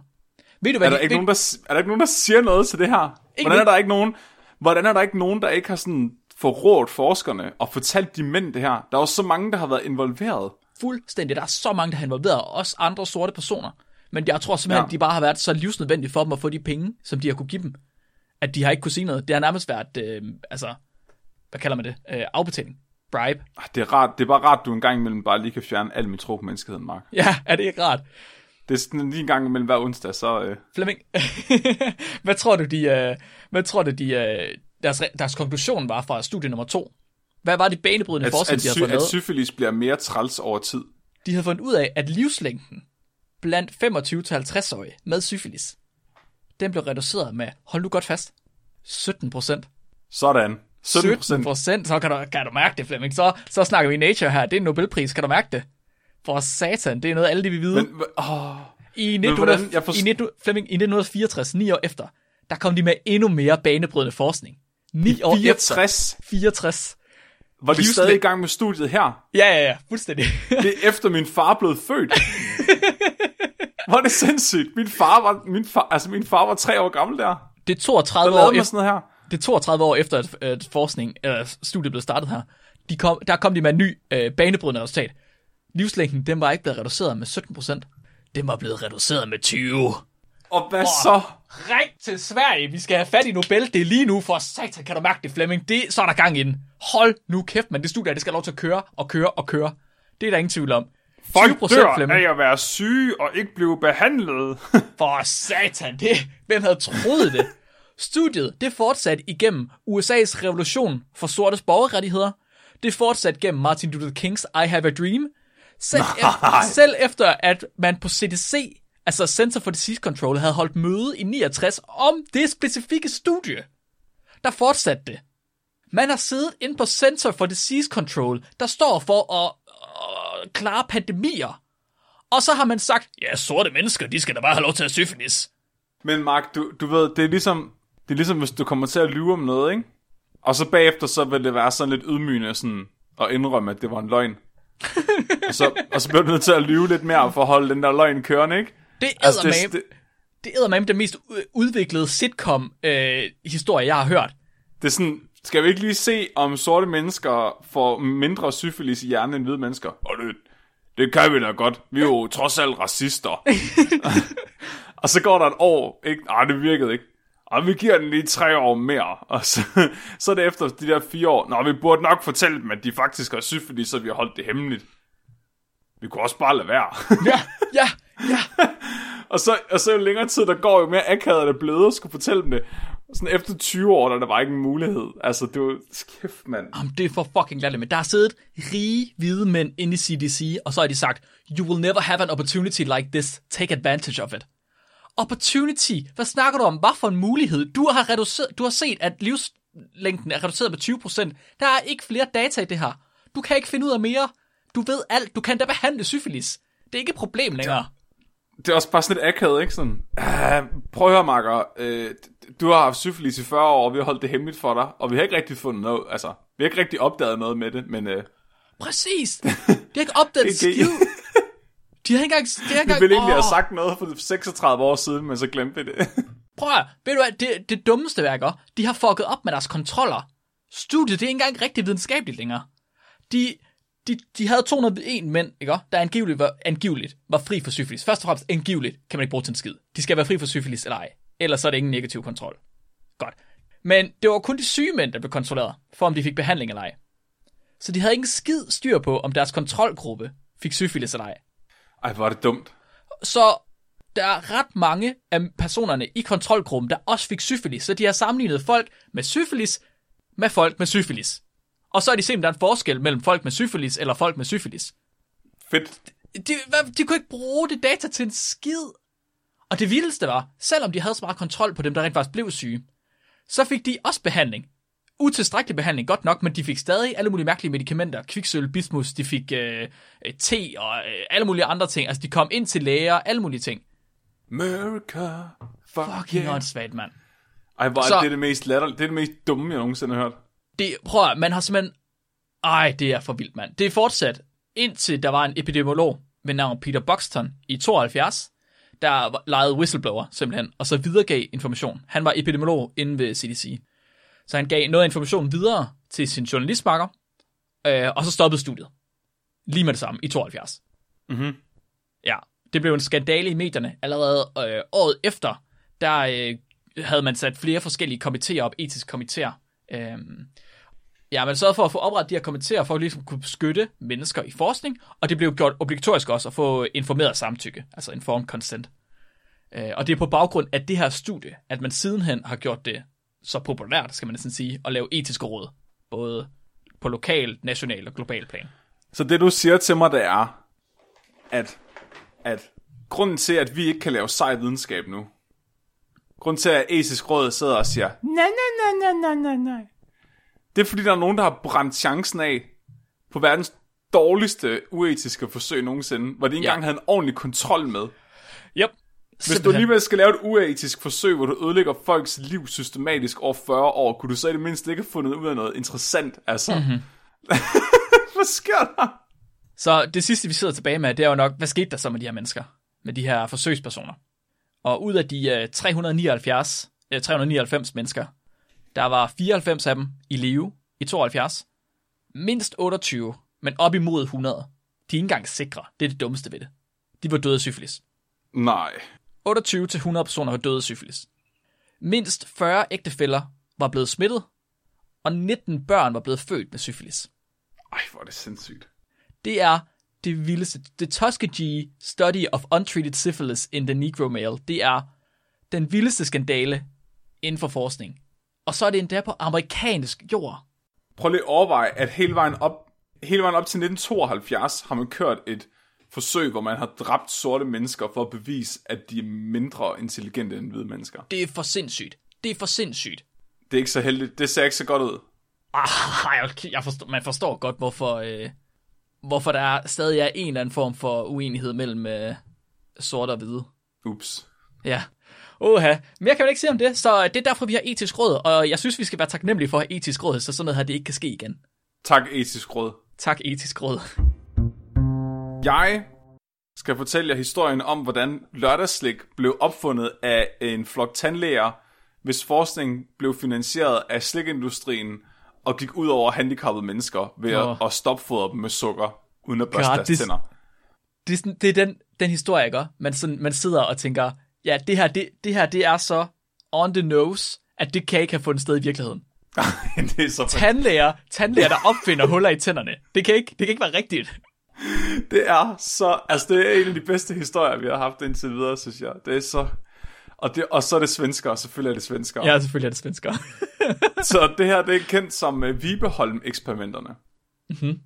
Ved du hvad Er der, de, ikke ved, nogen, der, er der ikke nogen, der siger noget til det her? Ikke Hvordan er der ikke nogen, hvordan er der ikke nogen, der ikke har sådan forrådt forskerne og fortalt de mænd det her? Der er jo så mange, der har været involveret. fuldstændig. Der er så mange, der har involveret, og også andre sorte personer. Men jeg tror simpelthen, Ja. de bare har været så livsnødvendige for dem at få de penge, som de har kunne give dem, at de har ikke kunne sige noget. Det har nærmest været, øh, altså, hvad kalder man det? Øh, afbetaling. Bribe. Ah, Det er, rart, det er bare rart, du en gang imellem bare lige kan fjerne al min tro på menneskeheden, Mark. Ja, er det ikke rart? Det er sådan lige en gang imellem hver onsdag, så... Øh, Flemming, hvad tror du, de, øh, hvad tror du, de, øh, deres, re- deres konklusion var fra studie nummer to? Hvad var det banebrydende at, forskning, at, de havde fundet at syfilis bliver mere træls over tid. De havde fundet ud af, at livslængden blandt 25-50-årige med syfilis, den blev reduceret med, hold nu godt fast, 17 procent. Sådan. 17 17 procent, så kan du, kan du mærke det, Flemming. Så, så snakker vi Nature her. Det er en Nobelpris, kan du mærke det? For satan, det er noget, alle de vil vide. Men, åh, I, hvordan- 1900, jeg forst- i, 19, Flemming, I 1964, ni år efter, der kom de med endnu mere banebrydende forskning. Ni år efter. 64. 64. Var de stadig i gang med studiet her? Ja, ja, ja, fuldstændig. Det er efter min far blev født. Hvor er det sindssygt. Min far var, min far, altså min far var tre år gammel der. Det er Der 32 år efter, sådan her. det er 32 år efter, at, at forskning, eller studiet blev startet her. De kom, der kom de med en ny øh, banebrydende resultat. Livslængden, den var ikke blevet reduceret med 17 procent. Den var blevet reduceret med 20. Og hvad så? Ring til Sverige, vi skal have fat i Nobel, det er lige nu, for satan, kan du mærke det, Flemming? Det, så er der gang i den. Hold nu kæft, man, det studie, det skal have lov til at køre og køre og køre. Det er der ingen tvivl om. 20 Flemming. at være syge og ikke blive behandlet. For satan, det, hvem havde troet det? Studiet, det fortsatte igennem USA's revolution for sortes borgerrettigheder. Det fortsatte gennem Martin Luther Kings I Have a Dream. Selv, efter, selv efter, at man på CDC, altså Center for Disease Control, havde holdt møde i 69 om det specifikke studie, der fortsatte det. Man har siddet inde på Center for Disease Control, der står for at øh, klare pandemier. Og så har man sagt, ja, sorte mennesker, de skal da bare have lov til at syfilis. Men Mark, du, du ved, det er ligesom, det er ligesom, hvis du kommer til at lyve om noget, ikke? Og så bagefter, så vil det være sådan lidt ydmygende sådan, at indrømme, at det var en løgn. og, så, og så bliver du nødt til at lyve lidt mere for at holde den der løgn kørende, ikke? Det er Altså, det, det, det er den mest udviklede sitcom-historie, jeg har hørt. det er sådan, skal vi ikke lige se, om sorte mennesker får mindre syfilis i hjernen end hvide mennesker? Og det, det kan vi da godt. Vi er jo trods alt racister. og så går der et år, ikke? Nej, det virkede ikke. Og vi giver den lige tre år mere. Og så, så er det efter de der fire år. Nå, vi burde nok fortælle dem, at de faktisk har syfilis, så vi har holdt det hemmeligt. Vi kunne også bare lade være. Ja, ja, ja. og, så, og så jo længere tid der går, jo mere akavet er det blevet at skulle fortælle dem det. Sådan efter 20 år, der, der var ikke en mulighed. Altså, det var... Kæft, mand. Jamen, det er for fucking latterligt, men der har siddet rige, hvide mænd inde i CDC, og så har de sagt, you will never have an opportunity like this. Take advantage of it. Opportunity? Hvad snakker du om? Hvad for en mulighed? Du har, reduceret, du har set, at livslængden er reduceret med 20%. Der er ikke flere data i det her. Du kan ikke finde ud af mere. Du ved alt. Du kan da behandle syfilis. Det er ikke et problem længere. Det er også bare sådan lidt akavet, ikke? Sådan, ah, prøv at høre, Marker. Øh, du har haft syfilis i 40 år, og vi har holdt det hemmeligt for dig, og vi har ikke rigtig fundet noget, altså, vi har ikke rigtig opdaget noget med det, men... Øh, Præcis! De har ikke opdaget Det- skid. De har ikke engang... De har ikke vi ville egentlig have sagt noget for 36 år siden, men så glemte vi det. Prøv at, ved du hvad, det, det dummeste værker, de har fucket op med deres kontroller. Studiet, det er ikke engang rigtig videnskabeligt længere. De, de, de havde 201 mænd, ikke? der angiveligt var, angiveligt var fri for syfilis. Først og fremmest, angiveligt kan man ikke bruge til en skid. De skal være fri for syfilis eller ej. Ellers så er det ingen negativ kontrol. Godt. Men det var kun de syge mænd, der blev kontrolleret, for om de fik behandling eller ej. Så de havde ikke en skid styr på, om deres kontrolgruppe fik syfilis eller ej. Ej, hvor er det dumt. Så der er ret mange af personerne i kontrolgruppen, der også fik syfilis. Så de har sammenlignet folk med syfilis med folk med syfilis. Og så er de om der er en forskel mellem folk med syfilis eller folk med syfilis. Fedt. De, hvad, de kunne ikke bruge det data til en skid. Og det vildeste var, selvom de havde så meget kontrol på dem, der rent faktisk blev syge, så fik de også behandling. Utilstrækkelig behandling, godt nok, men de fik stadig alle mulige mærkelige medicamenter. Kviksøl, bismus, de fik øh, øh, te og øh, alle mulige andre ting. Altså, de kom ind til læger, alle mulige ting. America. Fuck Fucking yeah. åndssvagt, mand. Ej, hvor er Så- det det mest latter, det er det mest dumme, jeg nogensinde har hørt. Det, prøv at, man har simpelthen... Ej, det er for vildt, mand. Det er fortsat, indtil der var en epidemiolog ved navn Peter Buxton i 72, der legede whistleblower simpelthen, og så videregav information. Han var epidemiolog inde ved CDC. Så han gav noget information videre til sin journalistmarker, øh, og så stoppede studiet. Lige med det samme, i 72. Mhm. Ja, det blev en skandale i medierne. Allerede øh, året efter, der øh, havde man sat flere forskellige komitéer op, etiske komitéer. Øhm, ja, man sørgede for at få oprettet de her komitéer, for at ligesom kunne beskytte mennesker i forskning, og det blev gjort obligatorisk også at få informeret samtykke, altså informed consent. Øh, og det er på baggrund af det her studie, at man sidenhen har gjort det så populært, skal man næsten sige, at lave etiske råd, både på lokal, national og global plan. Så det du siger til mig, det er, at, at grunden til, at vi ikke kan lave sej videnskab nu, grunden til, at etisk råd sidder og siger, nej, nej, nej, nej, nej, nej, nej, det er fordi, der er nogen, der har brændt chancen af på verdens dårligste uetiske forsøg nogensinde, hvor de ikke Ja. engang havde en ordentlig kontrol med. Yep. Hvis du alligevel skal lave et uetisk forsøg, hvor du ødelægger folks liv systematisk over 40 år, kunne du så i det mindste ikke have fundet ud af noget interessant, altså. Mm-hmm. Hvad sker der? Så det sidste, vi sidder tilbage med, det er jo nok, hvad skete der så med de her mennesker? Med de her forsøgspersoner? Og ud af de uh, 379, uh, 399 mennesker, der var 94 af dem i live i 72. Mindst 28, men op imod 100. De er ikke engang sikre. Det er det dummeste ved det. De var døde af syfilis. Nej. 28 til 100 personer var døde af syfilis. Mindst 40 ægtefæller var blevet smittet, og 19 børn var blevet født med syfilis. Ej, hvor er det sindssygt. Det er det vildeste. The Tuskegee Study of Untreated Syphilis in the Negro Male. Det er den vildeste skandale inden for forskning. Og så er det endda på amerikansk jord. Prøv lige at overveje, at hele vejen op, hele vejen op til 1972 har man kørt et forsøg, hvor man har dræbt sorte mennesker for at bevise, at de er mindre intelligente end hvide mennesker. Det er for sindssygt. Det er for sindssygt. Det er ikke så heldigt. Det ser ikke så godt ud. Ah, okay, jeg forstår, man forstår godt, hvorfor, øh, hvorfor der er, stadig er en eller anden form for uenighed mellem øh, sorte og hvide. Ups. Ja. Oha. Mere kan man ikke sige om det, så det er derfor, vi har etisk råd, og jeg synes, vi skal være taknemmelige for at have etisk råd, så sådan noget her, det ikke kan ske igen. Tak, etisk råd. Tak, etisk råd. Jeg skal fortælle jer historien om, hvordan lørdagsslik blev opfundet af en flok tandlæger, hvis forskning blev finansieret af slikindustrien og gik ud over handicappede mennesker ved Nå. at, at stopfodre dem med sukker, uden at børste deres det- tænder. Det er, sådan, det er den, den historie, ikke? Man, sådan, man sidder og tænker, ja, det her, det, det her, det er så on the nose, at det kan ikke have fundet sted i virkeligheden. det er så Tandlæger, tandlæger, der opfinder huller i tænderne. Det kan ikke, det kan ikke være rigtigt. Det er så... Altså, det er en af de bedste historier, vi har haft indtil videre, synes jeg. Det er så... Og, det, og så er det svenskere, selvfølgelig er det svenskere. Ja, selvfølgelig er det svensker. Så det her, det er kendt som uh, Vibeholm-eksperimenterne. Mhm.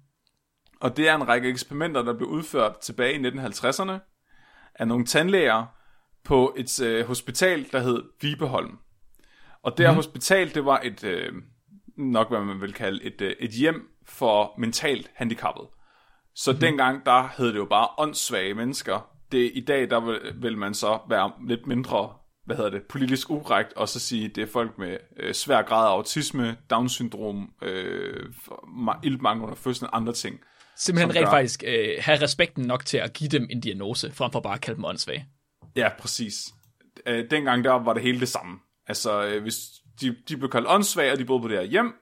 Og det er en række eksperimenter, der blev udført tilbage i 1950'erne af nogle tandlæger på et uh, hospital, der hed Vibeholm. Og det her hospital, det var et, uh, nok hvad man vil kalde, et, uh, et hjem for mentalt handicappede. Så mm-hmm. dengang, der hed det jo bare åndssvage mennesker. Det, I dag, der vil, vil man så være lidt mindre, hvad hedder det, politisk ukorrekt, og så sige, det er folk med øh, svær grad af autisme, Down-syndrom, øh, ma- ildmangel under fødslen, andre ting. Simpelthen rent gør- faktisk øh, have respekten nok til at give dem en diagnose, frem for bare at kalde dem åndssvage. Ja, præcis. Øh, dengang der var det hele det samme. Altså, øh, hvis de, de blev kaldt åndssvage, og de boede på det her hjem,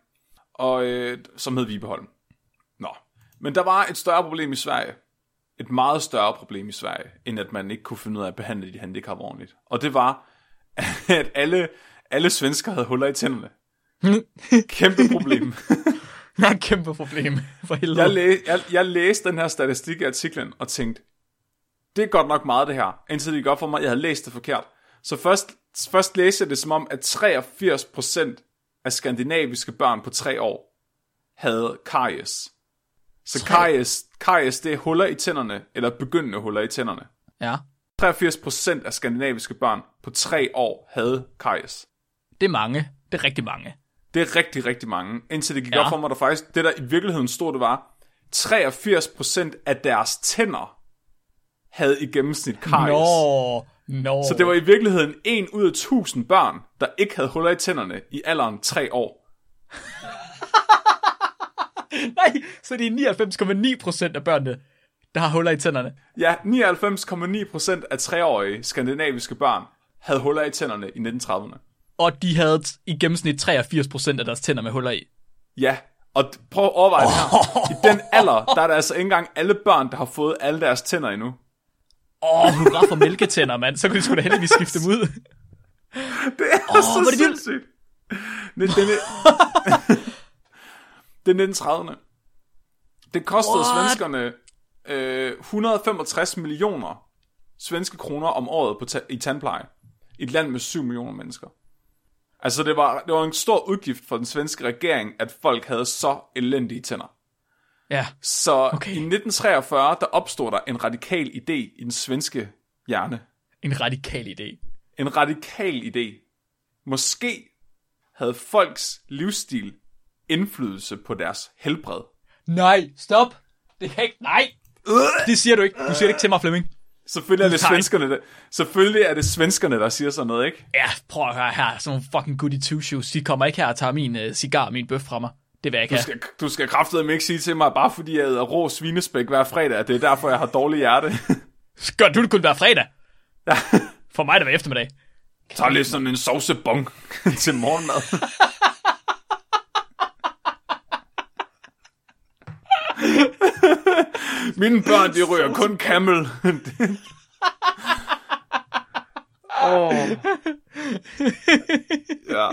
og, øh, som hed Vibeholm. Nå. Men der var et større problem i Sverige. Et meget større problem i Sverige, end at man ikke kunne finde ud af at behandle de handicap ordentligt. Og det var, at alle, alle svensker havde huller i tænderne. Kæmpe problem. Jeg har et kæmpe problem, for helvede. Jeg, læ- jeg, jeg læste den her statistik i artiklen og tænkte, det er godt nok meget det her, indtil det gik op for mig, jeg havde læst det forkert. Så først, først læste jeg det som om, at 83% af skandinaviske børn på tre år havde karies. Så karies, karies, det er huller i tænderne, eller begyndende huller i tænderne. Ja, 83% af skandinaviske børn på tre år havde karies. det er mange. Det er rigtig mange. Det er rigtig, rigtig mange. Indtil det gik Ja. op for mig, der faktisk, det der i virkeligheden stod, det var, 83% af deres tænder havde i gennemsnit karies. Nå, nå. Så det var i virkeligheden 1 ud af 1000 børn, der ikke havde huller i tænderne i alderen 3 år. Nej, så det er 99,9 procent af børnene, der har huller i tænderne. Ja, 99,9% af 3-årige skandinaviske børn havde huller i tænderne i 1930'erne. Og de havde i gennemsnit 83 procent af deres tænder med huller i. Ja, og prøv at overveje det her. I den alder, der er der altså ikke engang alle børn, der har fået alle deres tænder endnu. Åh, oh, hurra for mælketænder, mand. Så kunne de sgu da heldigvis skifte dem ud. Det er oh, så det sindssygt. Det, det, det, det er 1930'erne. Det kostede What? svenskerne øh, 165 millioner svenske kroner om året på ta- i tandpleje. I et land med 7 millioner mennesker. Altså, det var, det var en stor udgift for den svenske regering, at folk havde så elendige tænder. Ja, Så Okay. i 1943, der opstod der en radikal idé i den svenske hjerne. en radikal idé. En radikal idé. Måske havde folks livsstil indflydelse på deres helbred. Nej, stop. Det kan ikke. Nej. Det siger du ikke. Du siger det ikke til mig, Flemming. Selvfølgelig er det svenskerne, der, selvfølgelig er det svenskerne, der siger sådan noget, ikke? Ja, prøv at høre her. Sådan nogle fucking goody two shoes. De kommer ikke her og tager min uh, cigar og min bøf fra mig. Det vil jeg ikke Du have. skal, du skal kraftedeme ikke sige til mig, bare fordi jeg æder rå svinespæk hver fredag, at det er derfor, jeg har dårlig hjerte. Gør du det kun hver fredag? For mig er det hver eftermiddag. Tag lidt sådan en sovsebong til morgenmad. Mine børn, de ryger kun camel. oh. ja.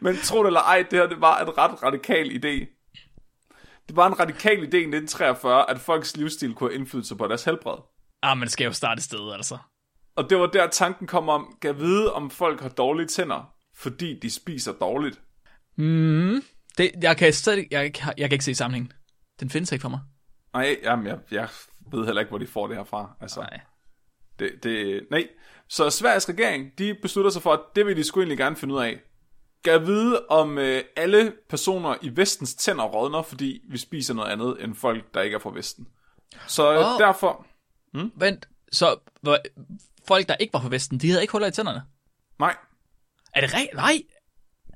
Men tro det eller ej, det her det var en ret radikal idé. Det var en radikal idé i 1943, at folks livsstil kunne have indflydelse på deres helbred. Ah, man skal jo starte et sted, altså. Og det var der tanken kom om, kan vide, om folk har dårlige tænder, fordi de spiser dårligt. Det, jeg, kan stadig, jeg, jeg, jeg kan ikke se sammenhængen. Den findes ikke for mig. Nej, jamen, jeg, jeg ved heller ikke, hvor de får det her fra. Altså, Nej. det, det, nej. Så Sveriges regering, de beslutter sig for, at det vil de sgu egentlig gerne finde ud af. Kan vide, om øh, alle personer i vestens tænder rådner, fordi vi spiser noget andet end folk, der ikke er fra vesten. Så oh. derfor... Vent, så hvor, folk, der ikke var fra Vesten, de havde ikke huller i tænderne? Nej, Er det rigtigt? Nej.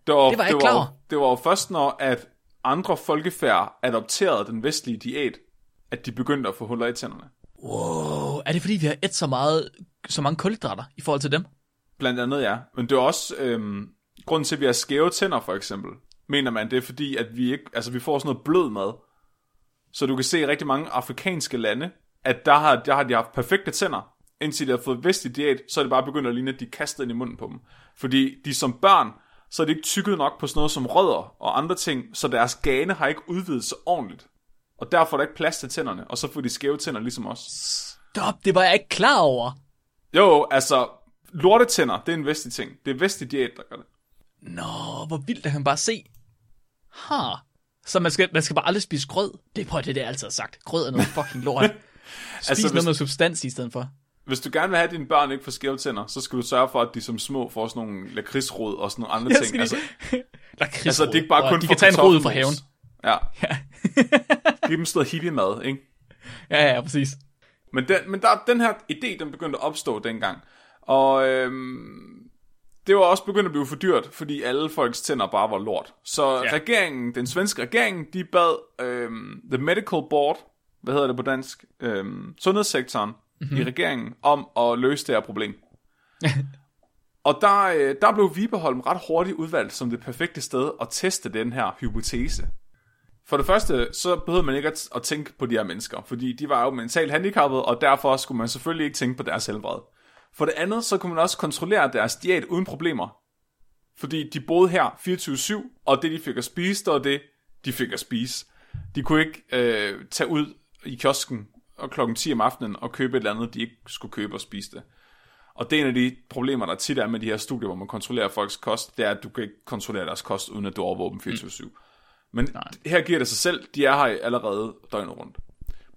det var, Det var jeg ikke det klar var, det var først, når at andre folkefærd adopterede den vestlige diæt, at de begyndte at få huller i tænderne. Wow. Er det fordi, vi har et så meget, så mange kulhydrater i forhold til dem? Blandt andet, ja. Men det er også øhm, grunden til, at vi har skæve tænder, for eksempel. Mener man, det er fordi, at vi ikke, altså vi får sådan noget blød mad. Så du kan se i rigtig mange afrikanske lande, at der har, der har de haft perfekte tænder, indtil de har fået vestlig diæt, så er det bare begyndt at ligne, at de kaster ind i munden på dem. Fordi de som børn, så er de ikke tykket nok på sådan noget som rødder og andre ting, så deres gane har ikke udvidet sig ordentligt. Og derfor er der ikke plads til tænderne, og så får de skæve tænder ligesom os. Stop, det var jeg ikke klar over. Jo, altså, lortetænder, det er en vestlig ting. Det er vestlig diæt, der gør det. Nå, hvor vildt, at han bare se. Ha. Så man skal, man skal bare aldrig spise grød. Det er det, det jeg altid har sagt. Grød er noget fucking lort. Spis altså, Altså, noget hvis- med substans i stedet for. Hvis du gerne vil have, at dine børn ikke får skæve tænder, så skal du sørge for, at de som små får sådan nogle lakridsrod og sådan nogle andre ting. Altså, lige... Lakridsrod. altså, det er ikke bare kun De kan tage en rod fra haven. kartoffelmos. Ja. Giv dem noget hippie-mad, ikke? Ja, ja, præcis. Men, den, men der, den her idé, den begyndte at opstå dengang. Og øhm, det var også begyndt at blive for dyrt, fordi alle folks tænder bare var lort. Så Ja. ja. regeringen, den svenske regering, de bad øhm, The Medical Board, hvad hedder det på dansk, øhm, sundhedssektoren mm-hmm. i regeringen, om at løse det her problem. Og der, øh, der blev Vibeholm ret hurtigt udvalgt som det perfekte sted at teste den her hypotese. For det første, så behøvede man ikke at, at tænke på de her mennesker, fordi de var jo mentalt handicappede, og derfor skulle man selvfølgelig ikke tænke på deres helbred. For det andet, så kunne man også kontrollere deres diæt uden problemer. Fordi de boede her 24-7, og det de fik at spise, det var det, de fik at spise. De kunne ikke øh, tage ud i kiosken og klokken 10 om aftenen og købe et eller andet, de ikke skulle købe og spise det. Og det er en af de problemer, der tit er med de her studier, hvor man kontrollerer folks kost, det er, at du kan ikke kontrollere deres kost, uden at du overvåger dem 24-7. Men Nej. her giver det sig selv, de er her allerede døgnet rundt.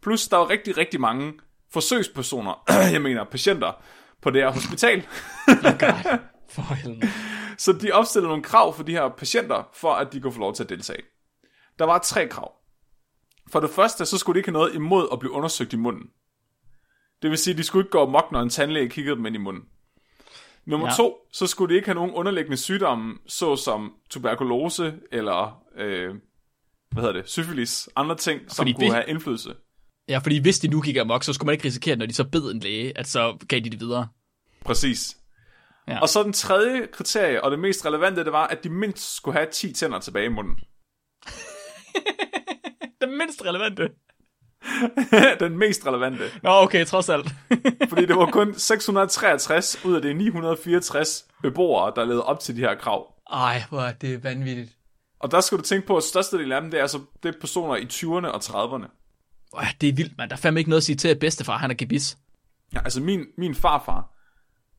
Plus, der er rigtig, rigtig mange forsøgspersoner, jeg mener patienter, på det her hospital. For helvede. Så de opstillede nogle krav for de her patienter, for at de kunne få lov til at deltage. Der var tre krav. For det første, så skulle de ikke have noget imod at blive undersøgt i munden. Det vil sige, at de skulle ikke gå amok, når en tandlæge kiggede dem ind i munden. Nummer Ja. to, så skulle de ikke have nogen underliggende sygdomme, såsom tuberkulose eller, øh, hvad hedder det, syfilis, andre ting, som Fordi kunne det- have indflydelse. Ja, fordi hvis de nu gik amok, så skulle man ikke risikere, når de så bed en læge, at så gav de det videre. Præcis. Ja. Og så den tredje kriterie, og det mest relevante, det var, at de mindst skulle have 10 tænder tilbage i munden. Det mindst relevante. den mest relevante. Nå, okay, trods alt. Fordi det var kun 663 ud af de 964 beboere, der levede op til de her krav. Ej, hvor er det vanvittigt. Og der skal du tænke på, at størstedelen af dem, det er, altså, det er personer i 20'erne og 30'erne. Ej, det er vildt, mand. Der er fandme ikke noget at sige til, at bedstefar, han er gebis. Ja, altså min, min farfar,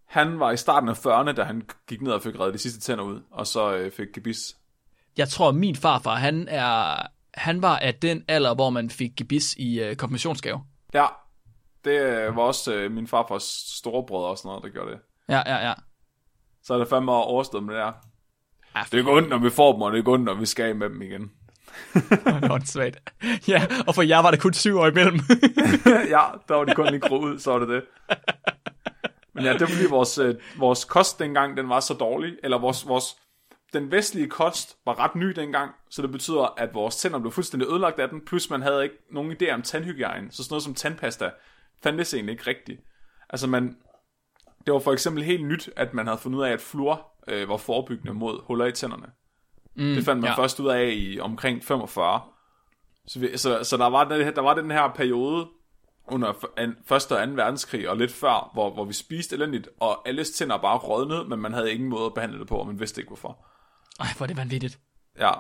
han var i starten af 40'erne, da han gik ned og fik reddet de sidste tænder ud, og så øh, fik gebis. Jeg tror, min farfar, han er... Han var af den alder, hvor man fik gebis i øh, konfirmationsgave. Ja, det øh, var også øh, min farfars storebrødre og sådan noget, der gjorde det. Ja, ja, ja. Så er det fandme overstået med det der. Ja, Det er ikke ondt, når vi får dem, og det er ikke ondt, når vi skal med dem igen. det åndssvagt. Ja, og for jer var det kun syv år imellem. ja, der var de kun lige ud, så var det det. Men ja, det var fordi vores, øh, vores kost dengang, den var så dårlig, eller vores, vores, den vestlige kost var ret ny dengang, så det betyder, at vores tænder blev fuldstændig ødelagt af den, plus man havde ikke nogen idé om tandhygiejne, så sådan noget som tandpasta fandtes egentlig ikke rigtigt. Altså man, det var for eksempel helt nyt, at man havde fundet ud af, at fluor øh, var forebyggende mod huller i tænderne. Mm, det fandt man ja. først ud af i omkring 45. Så, vi, så, så der, var den, der var den her periode under f- an, første og 2. verdenskrig og lidt før, hvor, hvor vi spiste elendigt, og alles tænder bare rådnede, men man havde ingen måde at behandle det på, og man vidste ikke hvorfor. Ej, hvor er det vanvittigt. Ja,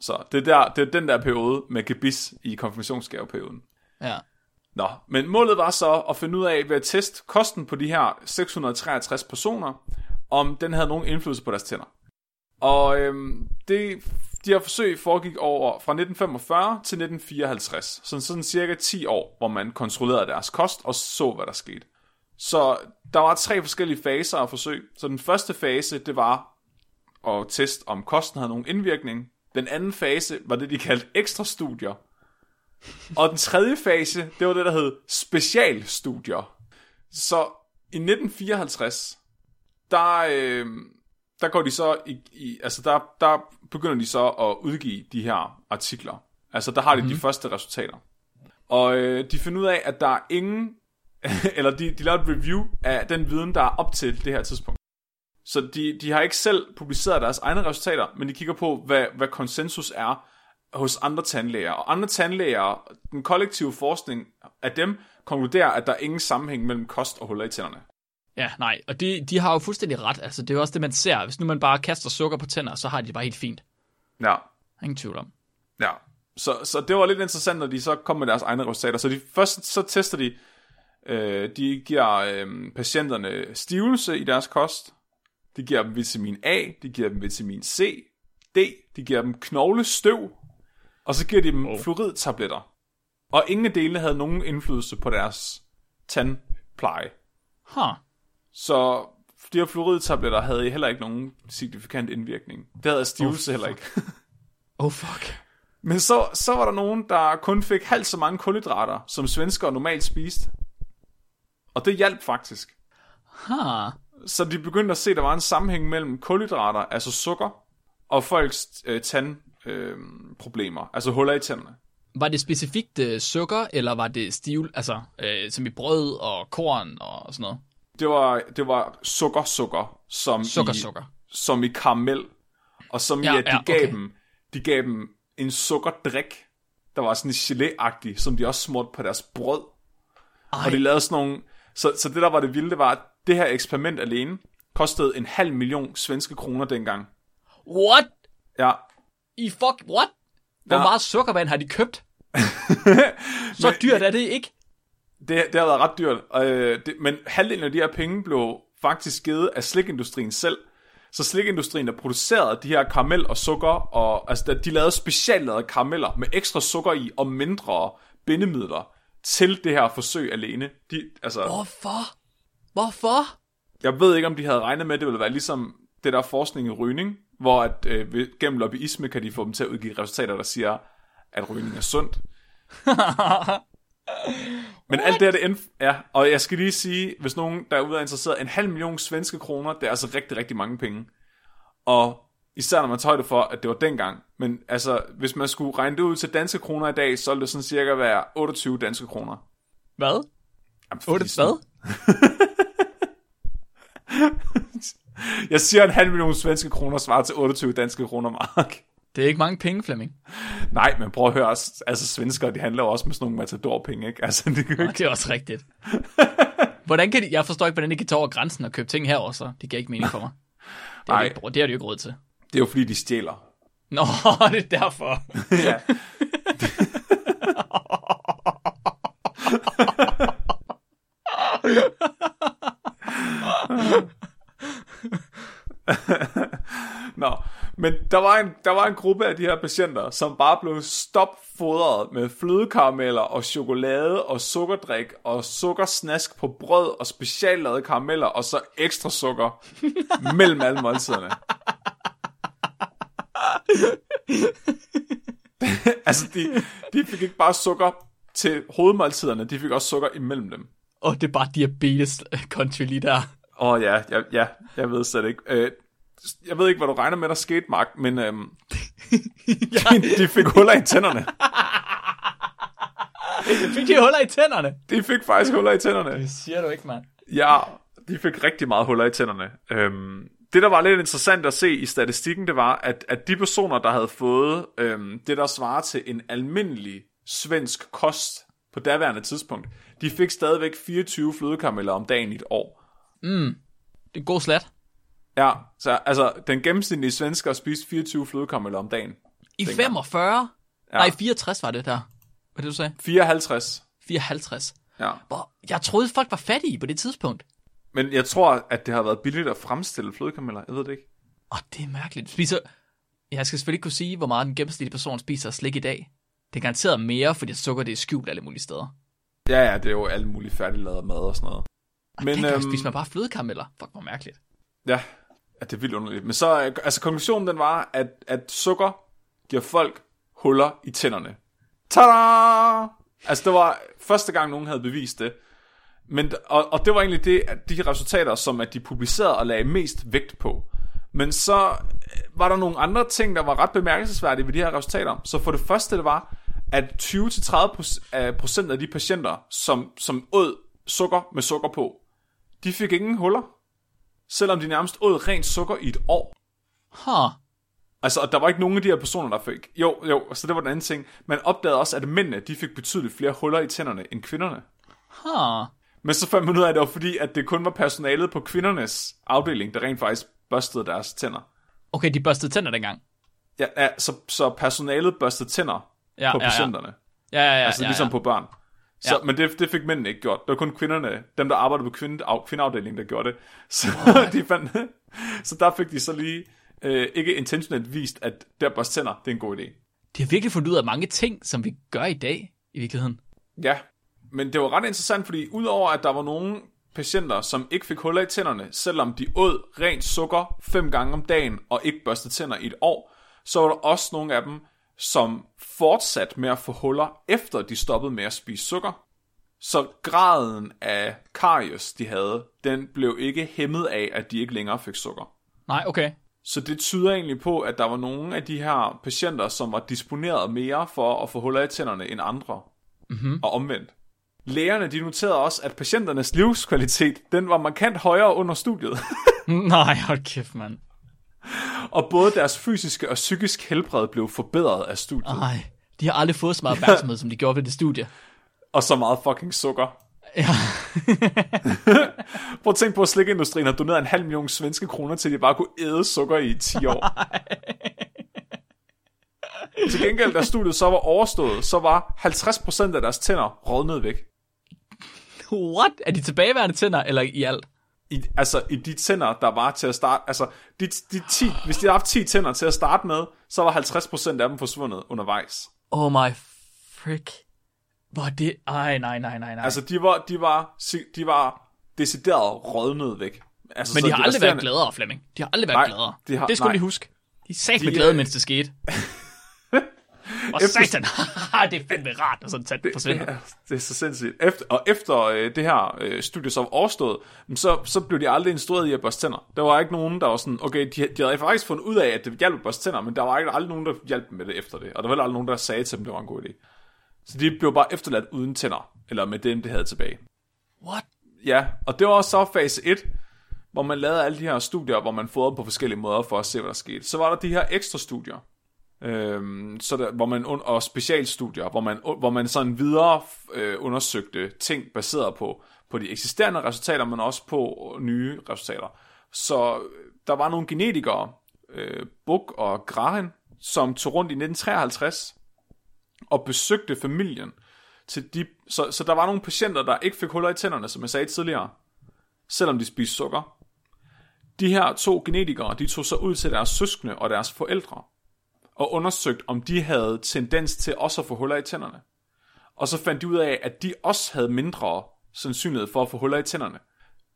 så det er, der, det er den der periode med gebis i konfirmationsgaveperioden. Ja. Nå, men målet var så at finde ud af ved at teste kosten på de her 663 personer, om den havde nogen indflydelse på deres tænder. Og øhm, det, de her forsøg foregik over fra 1945 til 1954, sådan, sådan cirka 10 år, hvor man kontrollerede deres kost og så, hvad der skete. Så der var tre forskellige faser af forsøg. Så den første fase, det var at teste, om kosten havde nogen indvirkning. Den anden fase var det, de kaldte ekstra studier. Og den tredje fase, det var det, der hed specialstudier. Så i 1954, der, øh, der går de så i, i altså der, der begynder de så at udgive de her artikler. Altså der har de mm-hmm. de første resultater. Og øh, de finder ud af, at der er ingen, eller de, de laver et review af den viden, der er op til det her tidspunkt. Så de, de har ikke selv publiceret deres egne resultater, men de kigger på, hvad, hvad konsensus er hos andre tandlæger. Og andre tandlæger, den kollektive forskning af dem, konkluderer, at der er ingen sammenhæng mellem kost og huller i tænderne. Ja, nej, og de, de har jo fuldstændig ret. Altså, det er jo også det, man ser. Hvis nu man bare kaster sukker på tænder, så har de det bare helt fint. Ja, Ingen tvivl om. ja. Så, så det var lidt interessant, når de så kom med deres egne resultater. Så de, først så tester de Øh, de giver øh, patienterne stivelse i deres kost. De giver dem vitamin A, de giver dem vitamin C, D, de giver dem knoglestøv, og så giver de dem oh. fluoridtabletter. Og ingen af delene havde nogen indflydelse på deres tandpleje. Huh. Så de her fluoridtabletter havde heller ikke nogen signifikant indvirkning. Det havde stivelse oh, heller ikke. oh fuck. Men så, så var der nogen, der kun fik halvt så mange kulhydrater, som svenskere normalt spiste. Og det hjalp faktisk. Huh. Så de begyndte at se, at der var en sammenhæng mellem kulhydrater, altså sukker, og folks øh, tandproblemer, øh, altså huller i tænderne. Var det specifikt øh, sukker, eller var det stiv, altså øh, som i brød og korn og sådan noget? Det var, det var sukker, sukker, som Sukker, i, sukker. som i karamel, og som Ja, i, at de ja, gav okay. dem, de gav dem en sukkerdrik, der var sådan en gelé som de også smurte på deres brød. Ej, Og de lavede sådan nogle... Så, så det, der var det vilde, det var, at det her eksperiment alene kostede en halv million svenske kroner dengang. what? Ja, I fuck, what? Hvor Ja. meget sukkervand har de købt? Så Men- dyrt er det ikke. det, det har været ret dyrt. Øh, det, men halvdelen af de her penge blev faktisk givet af slikindustrien selv. Så slikindustrien, der producerede de her karamel og sukker, og altså, de lavede speciallavede karameller med ekstra sukker i og mindre bindemidler til det her forsøg alene. De, altså, Hvorfor? Hvorfor? Jeg ved ikke, om de havde regnet med, at det ville være ligesom det der forskning i rygning, hvor at, øh, gennem lobbyisme kan de få dem til at udgive resultater, der siger, at rygning er sundt. Men alt det her, det end, ja, og jeg skal lige sige, hvis nogen derude er interesseret, en halv million svenske kroner, det er altså rigtig, rigtig mange penge. Og især når man tager højde for, at det var dengang. Men altså, hvis man skulle regne det ud til danske kroner i dag, så ville det sådan cirka være 28 danske kroner. Hvad? Jamen, Otte, fis. hvad? Jeg siger, en halv million svenske kroner svarer til 28 danske kroner mark. Det er ikke mange penge, Flemming. Nej, men prøv at høre, altså svenskere, de handler også med sådan nogle matador-penge, ikke? Altså, det kan Nå, ikke... det er også rigtigt. hvordan kan de, jeg forstår ikke, hvordan de kan tage over grænsen og købe ting herover, så det giver ikke mening for mig. Det har, Nej. de det har de jo ikke råd til. Det er jo fordi, de stjæler. Nå, det er derfor. ja. Nå, men der var, en, der var en gruppe af de her patienter, som bare blev stopfodret med flødekarameller og chokolade og sukkerdrik og sukkersnask på brød og speciallavede karameller og så ekstra sukker mellem alle måltiderne. altså, de, de fik ikke bare sukker til hovedmåltiderne, de fik også sukker imellem dem. Og det er bare diabetes country lige der. Åh oh, ja, ja, ja, jeg ved slet ikke. Øh, jeg ved ikke, hvad du regner med, der skete, Mark, men øhm, de, de fik huller i tænderne. Fik de huller i tænderne? De fik faktisk huller i tænderne. Det siger du ikke, mand. Ja, de fik rigtig meget huller i tænderne. Øhm, det, der var lidt interessant at se i statistikken, det var, at, at de personer, der havde fået øhm, det, der svarer til en almindelig svensk kost på daværende tidspunkt, de fik stadigvæk 24 flødekarameller om dagen i et år. Det er god slat. Ja, så altså, den gennemsnitlige svensker spiste 24 flødekarameller om dagen. I Dengang. 45? Ja. Nej, 64 var det der. Hvad det, du sagde? 54. 54. Ja. Hvor, jeg troede, folk var fattige på det tidspunkt. Men jeg tror, at det har været billigt at fremstille flødekarameller. Jeg ved det ikke. Åh, det er mærkeligt. Spiser... Jeg skal selvfølgelig ikke kunne sige, hvor meget den gennemsnitlige person spiser slik i dag. Det er garanteret mere, fordi sukker det er skjult alle mulige steder. Ja, ja, det er jo alle mulige færdiglavet mad og sådan noget. Men, Men, Dengang øhm, spiser man bare flødekarameller. Fuck, hvor mærkeligt. Ja, ja, det er vildt underligt. Men så, øh, altså konklusionen den var, at, at sukker giver folk huller i tænderne. Tada! Altså det var første gang, nogen havde bevist det. Men, og, og det var egentlig det, at de resultater, som at de publicerede og lagde mest vægt på. Men så øh, var der nogle andre ting, der var ret bemærkelsesværdige ved de her resultater. Så for det første, det var, at 20-30 af procent af de patienter, som, som åd sukker med sukker på, de fik ingen huller selvom de nærmest åd rent sukker i et år. Huh. Altså, og der var ikke nogen af de her personer, der fik... Jo, jo, så det var den anden ting. Man opdagede også, at mændene, de fik betydeligt flere huller i tænderne end kvinderne. Huh. Men så fandt man ud af, at det var fordi, at det kun var personalet på kvindernes afdeling, der rent faktisk børstede deres tænder. Okay, de børstede tænder dengang. Ja, ja så, så personalet børstede tænder Ja, på ja, ja. patienterne. Ja, ja, ja. altså ja, ligesom ja. på børn. Så, Ja. Men det, det fik mændene ikke gjort. Det var kun kvinderne, dem der arbejdede på kvinde, af, kvindeafdelingen, der gjorde det. Så, de fandt, så der fik de så lige øh, ikke intentionelt vist, at der børste tænder, det er en god idé. De har virkelig fundet ud af mange ting, som vi gør i dag, i virkeligheden. Ja, men det var ret interessant, fordi udover at der var nogle patienter, som ikke fik huller i tænderne, selvom de åd rent sukker fem gange om dagen og ikke børstede tænder i et år, så var der også nogle af dem, som fortsatte med at få huller, efter de stoppede med at spise sukker. Så graden af karies, de havde, den blev ikke hæmmet af, at de ikke længere fik sukker. Nej, okay. Så det tyder egentlig på, at der var nogle af de her patienter, som var disponeret mere for at få huller i tænderne end andre. Mm-hmm. Og omvendt. Lægerne de noterede også, at patienternes livskvalitet den var markant højere under studiet. Nej, hold kæft, mand. Og både deres fysiske og psykisk helbred blev forbedret af studiet. Nej, de har aldrig fået så meget opmærksomhed, som de gjorde ved det studie. Og så meget fucking sukker. Ja. Prøv at tænke på, at slikindustrien har doneret en halv million svenske kroner til, at de bare kunne æde sukker i 10 år. Til gengæld, da studiet så var overstået, så var 50% af deres tænder rådnet væk. What? Er de tilbageværende tænder, eller i alt? I, altså i de tænder, der var til at starte, altså de, de 10, hvis de havde haft 10 tænder til at starte med, så var 50% af dem forsvundet undervejs. Oh my frick. Hvor er det... Ej, nej, nej, nej, nej. Altså de var, de var, de var decideret rådnet væk. Altså, Men de har aldrig været resterende- gladere, Flemming. De har aldrig været Nej, gladere. de har- det skulle nej. de huske. De sagde med De, glæde, øh, mens det skete. Og Efter- satan, det er fandme rart, når sådan en tand forsvinder. Det er, det er så sindssygt. Efter, og efter øh, det her øh, studie så overstået, så, så blev de aldrig instrueret i at børste tænder. Der var ikke nogen, der var sådan, okay, de, de havde faktisk fundet ud af, at det hjalp at børste tænder, men der var ikke aldrig nogen, der hjalp dem med det efter det. Og der var aldrig nogen, der sagde til dem, det var en god idé. Så de blev bare efterladt uden tænder, eller med dem, det havde tilbage. What? Ja, og det var også så fase 1, hvor man lavede alle de her studier, hvor man fodrede på forskellige måder for at se, hvad der skete. Så var der de her ekstra studier, øhm, så der, hvor man, und- og specialstudier, hvor man, hvor man sådan videre øh, undersøgte ting baseret på, på de eksisterende resultater, men også på nye resultater. Så øh, der var nogle genetikere, øh, Buk og Grahen, som tog rundt i 1953 og besøgte familien. Til de, så, så der var nogle patienter, der ikke fik huller i tænderne, som jeg sagde tidligere, selvom de spiste sukker. De her to genetikere, de tog så ud til deres søskende og deres forældre, og undersøgte, om de havde tendens til også at få huller i tænderne. Og så fandt de ud af, at de også havde mindre sandsynlighed for at få huller i tænderne.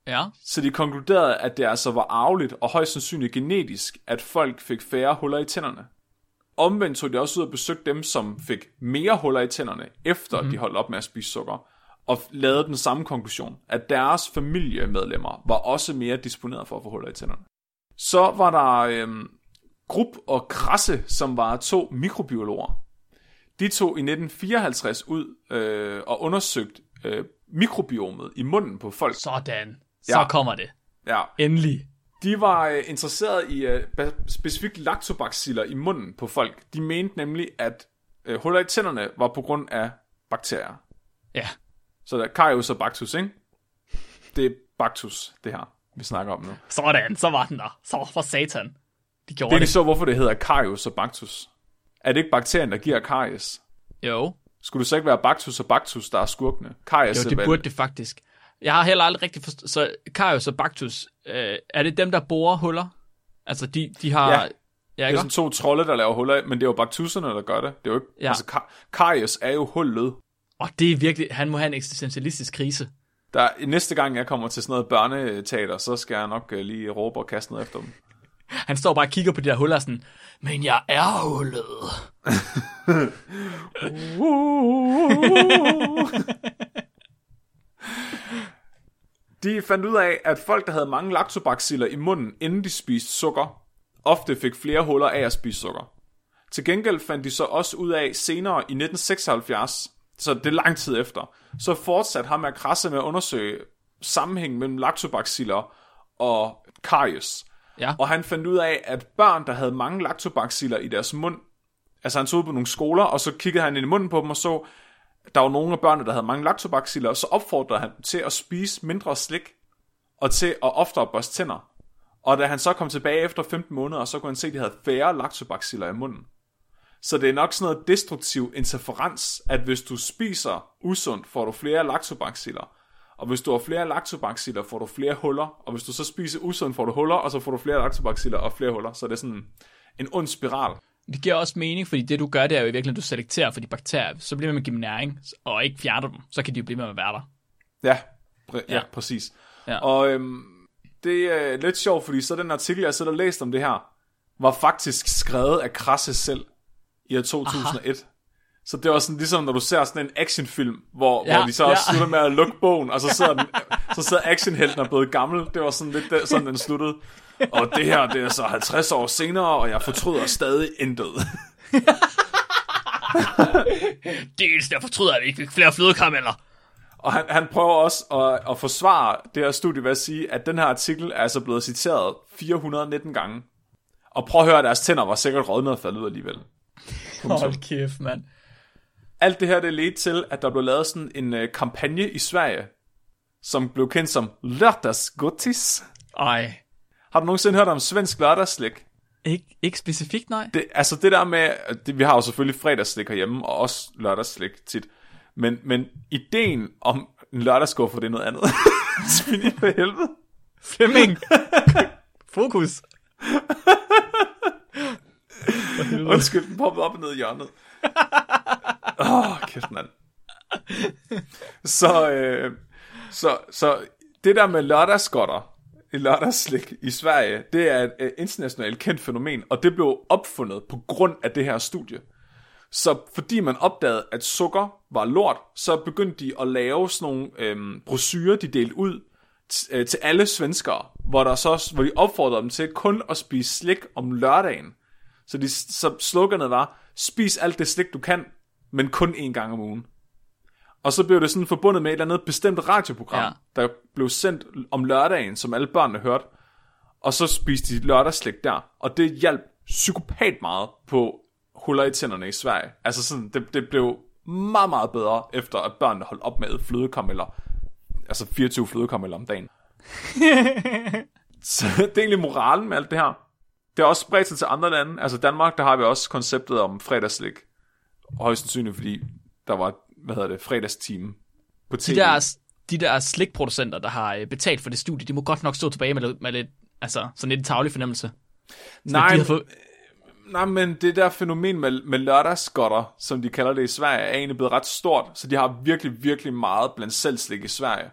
Ja. Så de konkluderede, at det altså var arveligt og højst sandsynligt genetisk, at folk fik færre huller i tænderne. Omvendt tog de også ud og besøgte dem, som fik mere huller i tænderne, efter mm. de holdt op med at spise sukker, og lavede den samme konklusion, at deres familiemedlemmer var også mere disponeret for at få huller i tænderne. Så var der øhm, Grupp og Krasse, som var to mikrobiologer. De tog i 1954 ud øh, og undersøgte øh, mikrobiomet i munden på folk. Sådan. Så Ja. kommer det. Ja, Endelig. de var øh, interesseret i øh, specifikt lactobaciller i munden på folk. De mente nemlig, at øh, huller i tænderne var på grund af bakterier. Ja. Så der er Carius og Bactus, ikke? Det er Bactus, det her, vi snakker om nu. Sådan, så var den der. Så for satan. De gjorde Det er det. så, hvorfor det hedder Carius og Bactus. Er det ikke bakterien, der giver karies? Jo. Skulle det så ikke være Bactus og Bactus, der er skurkene? Karies Jo, det burde det faktisk. Jeg har heller aldrig rigtig forstået. Så Karius og Bactus, øh, er det dem, der borer huller? Altså, de, de har... Ja. ja Det er sådan to trolde, der laver huller, men det er jo baktusserne, der gør det. Det er jo ikke, Ja. altså, ka- karies er jo hullet. Og det er virkelig... Han må have en eksistentialistisk krise. Der, næste gang jeg kommer til sådan noget børneteater, så skal jeg nok uh, lige råbe og kaste noget efter dem. Han står bare og kigger på de der huller og sådan, men jeg er hullet. De fandt ud af, at folk, der havde mange lactobaciller i munden, inden de spiste sukker, ofte fik flere huller af at spise sukker. Til gengæld fandt de så også ud af senere i 1976, så det er lang tid efter, så fortsatte ham med krasse med at undersøge sammenhængen mellem lactobaciller og karies. Ja. Og han fandt ud af, at børn, der havde mange lactobaciller i deres mund, altså han tog ud på nogle skoler, og så kiggede han ind i munden på dem og så, der var nogle af børnene, der havde mange lactobaciller, og så opfordrede han dem til at spise mindre slik, og til at oftere børste tænder. Og da han så kom tilbage efter 15 måneder, så kunne han se, at de havde færre lactobaciller i munden. Så det er nok sådan noget destruktiv interferens, at hvis du spiser usundt, får du flere lactobaciller. Og hvis du har flere lactobaciller, får du flere huller. Og hvis du så spiser usundt, får du huller, og så får du flere lactobaciller og flere huller. Så det er sådan en ond spiral. Det giver også mening, fordi det du gør, det er jo i virkeligheden, at du selekterer for de bakterier. Så bliver man med at give dem næring, og ikke fjerner dem. Så kan de jo blive med at være der. Ja, pr- ja. Ja. præcis. Ja. Og øhm, det er lidt sjovt, fordi så den artikel, jeg sidder og læst om det her, var faktisk skrevet af Krasse selv i år 2001. Aha. Så det var sådan ligesom, når du ser sådan en actionfilm, hvor, ja, hvor de så også ja. slutter med at lukke bogen, og så sidder, den, så sidder actionhelten og blevet gammel. Det var sådan lidt der, sådan, den sluttede. Og det her, det er så 50 år senere, og jeg fortryder stadig intet. Dels der fortryder jeg, ikke flere flødekarameller. Og han, han prøver også at, at forsvare det her studie ved at sige, at den her artikel er altså blevet citeret 419 gange. Og prøv at høre, at deres tænder var sikkert rådnet og faldet ud alligevel. Hold kæft, mand. Alt det her, det ledte til, at der blev lavet sådan en uh, kampagne i Sverige, som blev kendt som Lørdagsgottis. Ej. Har du nogensinde hørt om svensk lørdagsslik? Ikke, ikke specifikt, nej. Det, altså det der med, det, vi har jo selvfølgelig fredagsslik herhjemme, og også lørdagsslik tit. Men, men ideen om en lørdagsskuffer, det er noget andet. Svin i for helvede. Flemming. Fokus. Undskyld, den poppede op og ned i hjørnet. Åh, oh, kæft mand. Så, øh, så, så det der med lørdagsgodter, lørdagsslik i Sverige, det er et øh, internationalt kendt fænomen, og det blev opfundet på grund af det her studie. Så fordi man opdagede, at sukker var lort, så begyndte de at lave sådan nogle øhm, brosyrer, de delte ud øh, til alle svenskere, hvor, der så, hvor de opfordrede dem til kun at spise slik om lørdagen. Så, de, så sloganet var, spis alt det slik du kan, men kun én gang om ugen. Og så blev det sådan forbundet med et eller andet bestemt radioprogram, Ja. der blev sendt om lørdagen, som alle børnene hørte. Og så spiste de lørdagsslik der. Og det hjalp psykopat meget på huller i tænderne i Sverige. Altså sådan, det, det blev meget, meget bedre, efter at børnene holdt op med flødekarameller. Altså 24 flødekarameller om dagen. så det er egentlig moralen med alt det her. Det har også spredt sig til andre lande. Altså Danmark, der har vi også konceptet om fredagsslik. Højst sandsynligt, fordi der var, hvad hedder det, fredagsteam på tv. De der, de der slikproducenter, der har øh, betalt for det studie, de må godt nok stå tilbage med, med lidt, altså sådan lidt en tavlig fornemmelse. Nej, de fået- nej, men det der fænomen med, med lørdagsgodter, som de kalder det i Sverige, er egentlig blevet ret stort. Så de har virkelig, virkelig meget blandt selvslik i Sverige.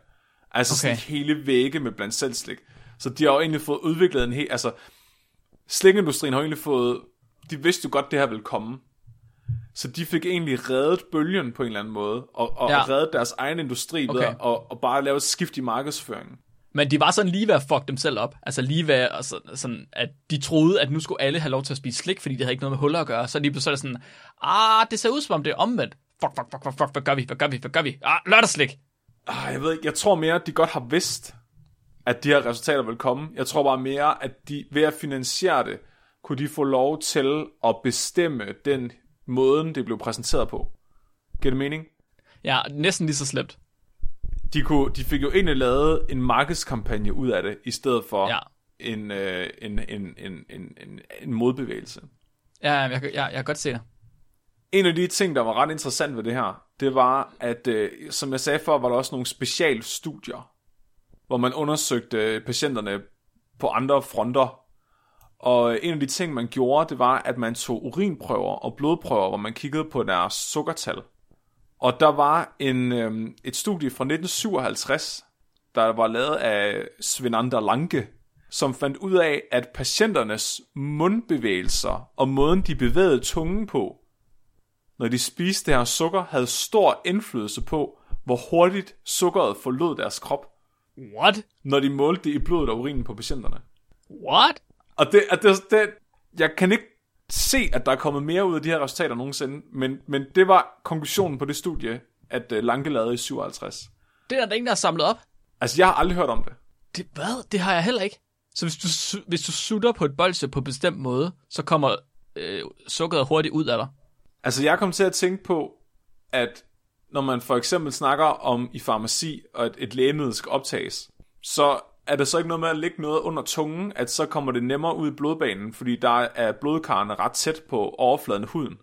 Altså okay. Sådan hele vægge med blandt selvslik. Så de har jo egentlig fået udviklet en helt... Altså, slikindustrien har egentlig fået... De vidste jo godt, det her ville komme. Så de fik egentlig reddet bølgen på en eller anden måde, og, og Ja. reddet deres egen industri okay. at og, og bare lave et skift i markedsføringen. Men de var sådan lige ved at fuck dem selv op. Altså lige ved at, sådan, sådan, at de troede, at nu skulle alle have lov til at spise slik, fordi det havde ikke noget med huller at gøre. Så lige pludselig sådan, ah, det ser ud som om det er omvendt. Fuck, fuck, fuck, fuck, fuck, hvad gør vi, hvad gør vi, hvad gør vi? Ah, lørdagsslik. Ah, jeg ved ikke, jeg tror mere, at de godt har vidst, at de her resultater vil komme. Jeg tror bare mere, at de ved at finansiere det, kunne de få lov til at bestemme den måde, det blev præsenteret på. Giver det mening? Ja, næsten lige så slemt. De, kunne, de fik jo egentlig lavet en markedskampagne ud af det, i stedet for Ja. en, øh, en, en, en, en, en, en modbevægelse. Ja, jeg, jeg, jeg, kan godt se det. En af de ting, der var ret interessant ved det her, det var, at øh, som jeg sagde før, var der også nogle specialstudier, hvor man undersøgte patienterne på andre fronter. Og en af de ting, man gjorde, det var, at man tog urinprøver og blodprøver, hvor man kiggede på deres sukkertal. Og der var en, øh, et studie fra 1957, der var lavet af Svenander Lange, som fandt ud af, at patienternes mundbevægelser og måden, de bevægede tungen på, når de spiste det her sukker, havde stor indflydelse på, hvor hurtigt sukkeret forlod deres krop, What? når de målte det i blodet og urinen på patienterne. What? Og det, at det, det, jeg kan ikke se, at der er kommet mere ud af de her resultater nogensinde, men, men det var konklusionen på det studie, at uh, Lange lavede i 57. Det er der ingen, der har samlet op. Altså, jeg har aldrig hørt om det. Det, hvad? Det har jeg heller ikke. Så hvis du, hvis du sutter på et bolsje på en bestemt måde, så kommer øh, sukkeret hurtigt ud af dig. Altså, jeg kom til at tænke på, at når man for eksempel snakker om i farmaci, og et, et lægemiddel skal optages, så er det så ikke noget med at lægge noget under tungen, at så kommer det nemmere ud i blodbanen, fordi der er blodkarrene ret tæt på overfladen af huden.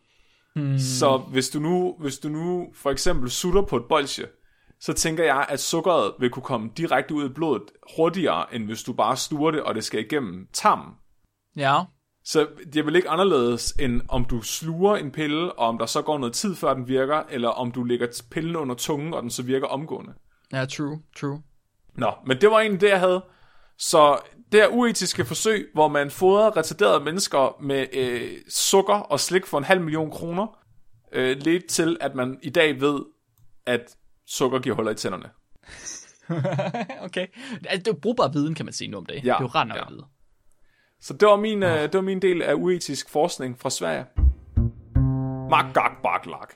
Hmm. Så hvis du, nu, hvis du nu for eksempel sutter på et bolsje, så tænker jeg, at sukkeret vil kunne komme direkte ud i blodet hurtigere, end hvis du bare stuer det, og det skal igennem tarmen. Ja. Så det er vel ikke anderledes, end om du sluger en pille, og om der så går noget tid, før den virker, eller om du lægger pillen under tungen, og den så virker omgående. Ja, true, true. Nå, men det var egentlig det, jeg havde. Så det er uetiske forsøg, hvor man fodrer retarderede mennesker med øh, sukker og slik for en halv million kroner, øh, lidt til, at man i dag ved, at sukker giver huller i tænderne. okay. Altså, det er jo brugbar viden, kan man sige nu om det. Ja, det er jo ret nok ja. at vide. Så det var, min, øh, det var min del af uetisk forskning fra Sverige. Magak baklak.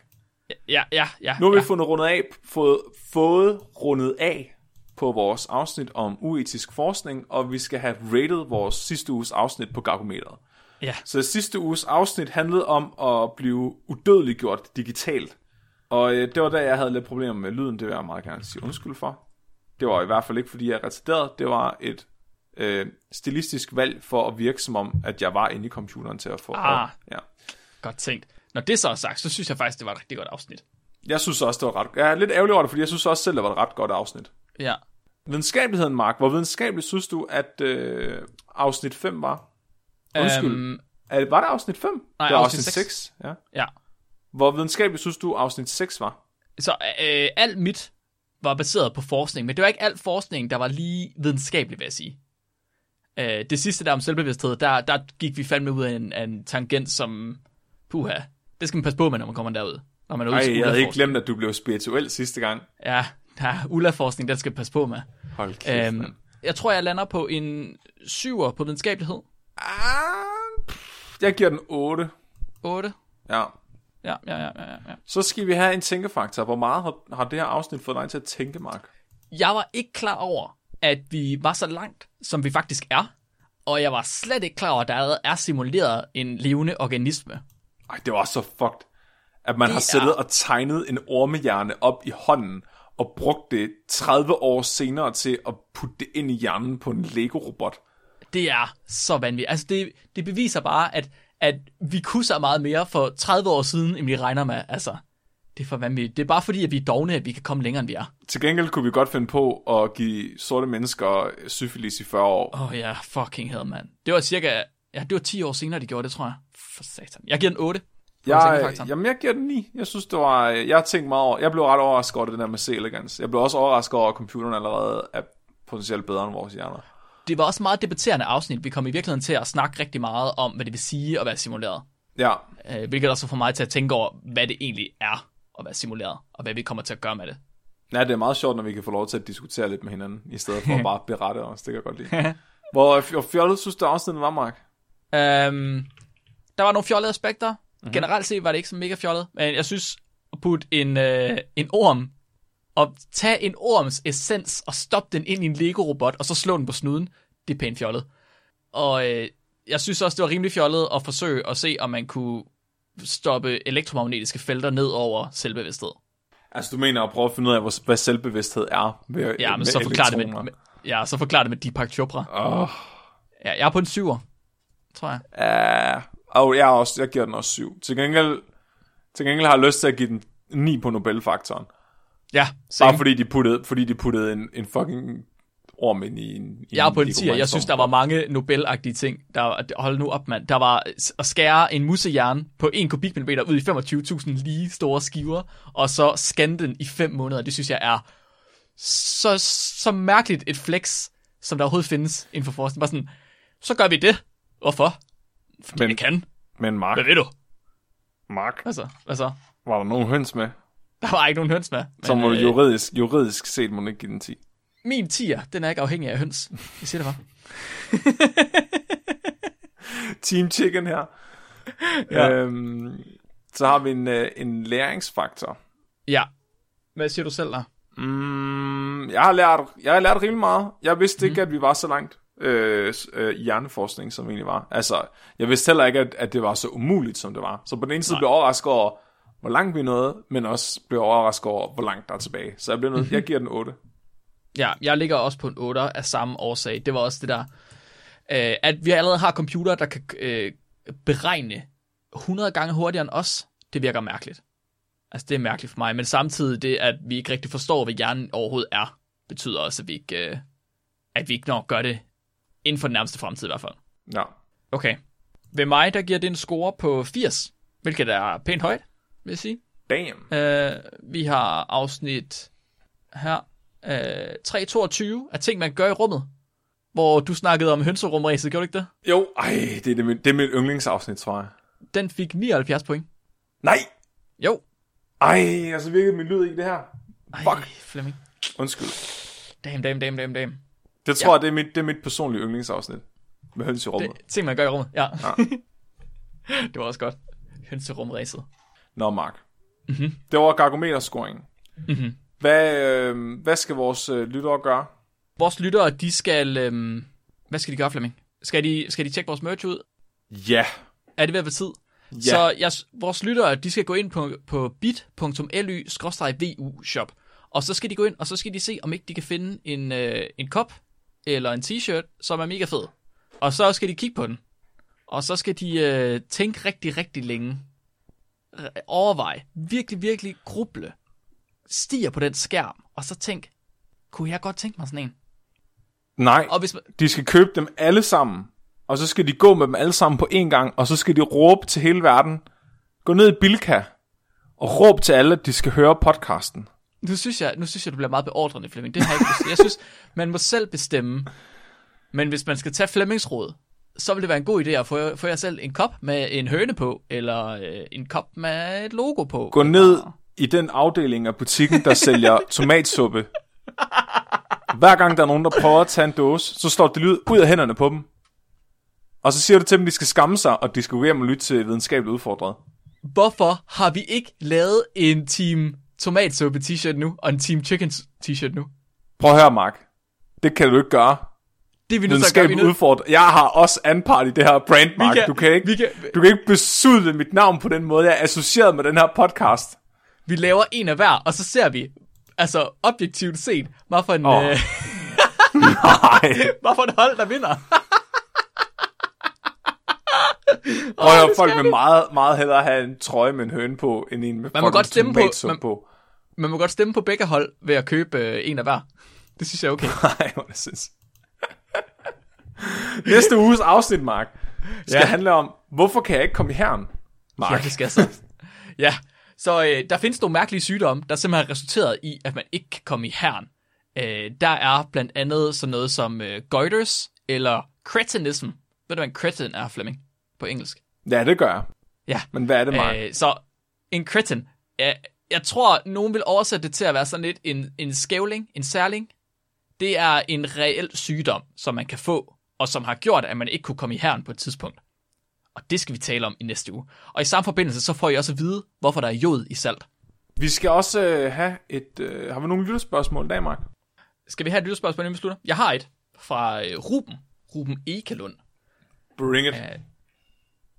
Ja, ja, ja. Nu har vi ja. fundet rundet af, fået, fået rundet af på vores afsnit om uetisk forskning, og vi skal have rated vores sidste uges afsnit på Gargometeret. Ja. Så sidste uges afsnit handlede om at blive udødeliggjort digitalt. Og øh, det var da, jeg havde lidt problemer med lyden, det vil jeg meget gerne sige undskyld for. Det var i hvert fald ikke, fordi jeg er retarderet. Det var et øh, stilistisk valg for at virke som om, at jeg var inde i computeren til at få... Ah. Ja. Godt tænkt. Når det så er sagt, så synes jeg faktisk, det var et rigtig godt afsnit. Jeg synes også, det var ret... Jeg er lidt ærgerlig over det, fordi jeg synes også selv, det var et ret godt afsnit. Ja. Videnskabeligheden, Mark. Hvor videnskabeligt synes du, at øh, afsnit 5 var? Undskyld. Um, er det, var det afsnit 5? Nej, det var afsnit afsnit 6. 6. Ja. Ja. Hvor videnskabeligt synes du, afsnit 6 var? Så øh, alt mit var baseret på forskning, men det var ikke alt forskning, der var lige videnskabelig, vil jeg sige. Øh, det sidste der om selvbevidsthed, der, der gik vi fandme ud af en, en tangent, som, puha, det skal man passe på med, når man kommer derud. Når man er ude Ej, jeg havde ikke glemt, at du blev spirituel sidste gang. Ja, der er ULA-forskning, den skal passe på med. Hold kæft, øhm, Jeg tror, jeg lander på en syver på videnskabelighed. Ah, jeg giver den 8. 8? Ja. Ja, ja, ja, ja, ja. Så skal vi have en tænkefaktor. Hvor meget har, har det her afsnit fået dig til at tænke, Mark? Jeg var ikke klar over, at vi var så langt, som vi faktisk er. Og jeg var slet ikke klar over, at der allerede er simuleret en levende organisme. Ej, det var så fucked. At man Det har siddet er- og tegnet en ormehjerne op i hånden, og brugt det 30 år senere til at putte det ind i hjernen på en Lego-robot. Det er så vanvittigt. Altså, det, det beviser bare, at, at vi kunne så meget mere for 30 år siden, end vi regner med. Altså, det er for vanvittigt. Det er bare fordi, at vi er dogne, at vi kan komme længere, end vi er. Til gengæld kunne vi godt finde på at give sorte mennesker syfilis i 40 år. Åh oh, ja, fucking hell, mand. Det var cirka... Ja, det var 10 år senere, de gjorde det, tror jeg. For satan. Jeg giver den 8. Jeg, jamen, jeg giver den 9. Jeg synes, det var... Jeg har tænkt meget over... Jeg blev ret overrasket over det der med C-elegans. Jeg blev også overrasket over, at computeren allerede er potentielt bedre end vores hjerner. Det var også meget debatterende afsnit. Vi kom i virkeligheden til at snakke rigtig meget om, hvad det vil sige at være simuleret. Ja, Øh, hvilket også får mig til at tænke over, hvad det egentlig er at være simuleret, og hvad vi kommer til at gøre med det. Ja, det er meget sjovt, når vi kan få lov til at diskutere lidt med hinanden, i stedet for at bare berette os. Det kan jeg godt lide. Hvor hvor fjollet synes du, afsnittet var, Mark? Øhm, der var nogle fjollede aspekter. Mm-hmm. Generelt set var det ikke så mega fjollet, men jeg synes at putte en, øh, en orm og tage en orms essens og stoppe den ind i en Lego-robot, og så slå den på snuden, det er pænt fjollet. Og øh, jeg synes også, det var rimelig fjollet at forsøge at se, om man kunne stoppe elektromagnetiske felter ned over selvbevidsthed. Altså, du mener at prøve at finde ud af, hvad selvbevidsthed er med, Ja, men med så forklar det med, med, ja, så forklar det med Deepak Chopra. Åh, Ja, jeg er på en syver, tror jeg. ja. Og jeg, også, jeg giver den også 7. Til gengæld, til gengæld har jeg lyst til at give den 9 på Nobelfaktoren. Ja, Bare same. fordi de puttede, fordi de puttede en, en fucking orm ind i en... Jeg er på en 10, jeg synes, der var mange Nobel-agtige ting. Der, hold nu op, mand. Der var at skære en musehjerne på 1 kubikmillimeter ud i 25.000 lige store skiver, og så scanne den i 5 måneder. Det synes jeg er så, så mærkeligt et flex, som der overhovedet findes inden for forskning. Bare sådan, så gør vi det. Hvorfor? Fordi Men- vi kan. Men Mark, Hvad ved du? Mark, Altså, hvad så? var der nogen høns med? Der var ikke nogen høns med. Så må du øh, juridisk, juridisk set må ikke give den 10. Min tier, den er ikke afhængig af høns. Jeg siger det bare. Team Chicken her. Ja. Øhm, så har vi en, øh, en læringsfaktor. Ja. Hvad siger du selv der? Mm, jeg, har lært, jeg har lært rimelig meget. Jeg vidste ikke, at vi var så langt øh, øh, hjerneforskning, som egentlig var. Altså, jeg vidste heller ikke, at, at det var så umuligt, som det var. Så på den ene side blev jeg overrasket over, hvor langt vi nåede, men også blev overrasket over, hvor langt der er tilbage. Så jeg, blev nødt, jeg giver den 8. Ja, jeg ligger også på en 8 af samme årsag. Det var også det der, øh, at vi allerede har computer, der kan øh, beregne 100 gange hurtigere end os. det virker mærkeligt. Altså, det er mærkeligt for mig, men samtidig det, at vi ikke rigtig forstår, hvad hjernen overhovedet er, betyder også, at vi ikke, øh, at vi ikke nok gør det inden for den nærmeste fremtid i hvert fald. Ja. Okay. Ved mig, der giver det en score på 80, hvilket er pænt højt, vil jeg sige. Damn. Øh, vi har afsnit her, øh, 322 af ting, man gør i rummet, hvor du snakkede om hønserumræset, gjorde du ikke det? Jo, ej, det er, det, mit, det er mit yndlingsafsnit, tror jeg. Den fik 79 point. Nej! Jo. Ej, og så virkede min lyd ikke det her. Ej, Fuck. Flemming. Undskyld. Damn, damn, damn, damn, damn. Det tror jeg, det er, mit, det er mit personlige yndlingsafsnit. Med høns i rummet. Det, ting, man gør i rummet, ja. Ja. det var også godt. Hønserumræset. Nå, Mark. Mm-hmm. Det var gargometerscoringen. Mhm. Hvad, øh, hvad skal vores øh, lyttere gøre? Vores lyttere, de skal... Øhm, hvad skal de gøre, Flemming? Skal de, skal de tjekke vores merch ud? Ja. Er det ved at være tid? Ja. Så jeg, vores lyttere, de skal gå ind på, på bit.ly-vu shop, og så skal de gå ind, og så skal de se, om ikke de kan finde en, øh, en kop eller en t-shirt, som er mega fed. Og så skal de kigge på den. Og så skal de øh, tænke rigtig, rigtig længe. R- overveje. Virkelig, virkelig gruble. Stiger på den skærm, og så tænk, kunne jeg godt tænke mig sådan en? Nej, Og hvis man, de skal købe dem alle sammen. Og så skal de gå med dem alle sammen på én gang. Og så skal de råbe til hele verden. Gå ned i Bilka. Og råb til alle, at de skal høre podcasten. Nu synes jeg, nu synes jeg, du bliver meget beordrende, Flemming. Det har jeg ikke lyst til. Jeg synes, man må selv bestemme. Men hvis man skal tage Flemmings råd, så vil det være en god idé at få, få jer selv en kop med en høne på, eller øh, en kop med et logo på. Gå ned i den afdeling af butikken, der sælger tomatsuppe. Hver gang der er nogen, der prøver at tage en dåse, så slår det lyd ud af hænderne på dem. Og så siger du til dem, at de skal skamme sig, og de skal gå hjem og lytte til videnskabeligt udfordret. Hvorfor har vi ikke lavet en Team Tomatsuppe t-shirt nu, og en Team Chicken t-shirt nu? Prøv at høre, Mark. Det kan du ikke gøre. Det vi til at gøre. Vi nødt- udfordret. Jeg har også anpart i det her brand, Mark. kan- du, kan ikke, kan- du kan ikke besudle mit navn på den måde. Jeg er associeret med den her podcast. Vi laver en af hver, og så ser vi, altså objektivt set, hvad for en, oh. øh, hvad for et hold, der vinder. Prøv at det folk vil meget, meget hellere have en trøje med en høne på, end en med Man må godt stemme på- man- på. Man må godt stemme på begge hold ved at købe øh, en af hver. Det synes jeg er okay. Nej, hvor det sindssygt. Næste uges afsnit, Mark, skal Ja. handle om, hvorfor kan jeg ikke komme i herren? Mark. Ja, det skal så. Ja, så øh, der findes nogle mærkelige sygdomme, der simpelthen har resulteret i, at man ikke kan komme i herren. Øh, der er blandt andet sådan noget som øh, goiters eller cretinism. Ved du, hvad en cretin er, Flemming, på engelsk? Ja, det gør jeg. Ja. Men hvad er det, Mark? Øh, så en cretin, øh, jeg tror, nogen vil oversætte det til at være sådan lidt en, en skævling, en særling. Det er en reel sygdom, som man kan få, og som har gjort, at man ikke kunne komme i herren på et tidspunkt. Og det skal vi tale om i næste uge. Og i samme forbindelse, så får I også at vide, hvorfor der er jod i salt. Vi skal også øh, have et... Øh, har vi nogle lytterspørgsmål i dag, Mark? Skal vi have et lytterspørgsmål, inden vi slutter? Jeg har et fra øh, Ruben. Ruben Ekelund. Bring it.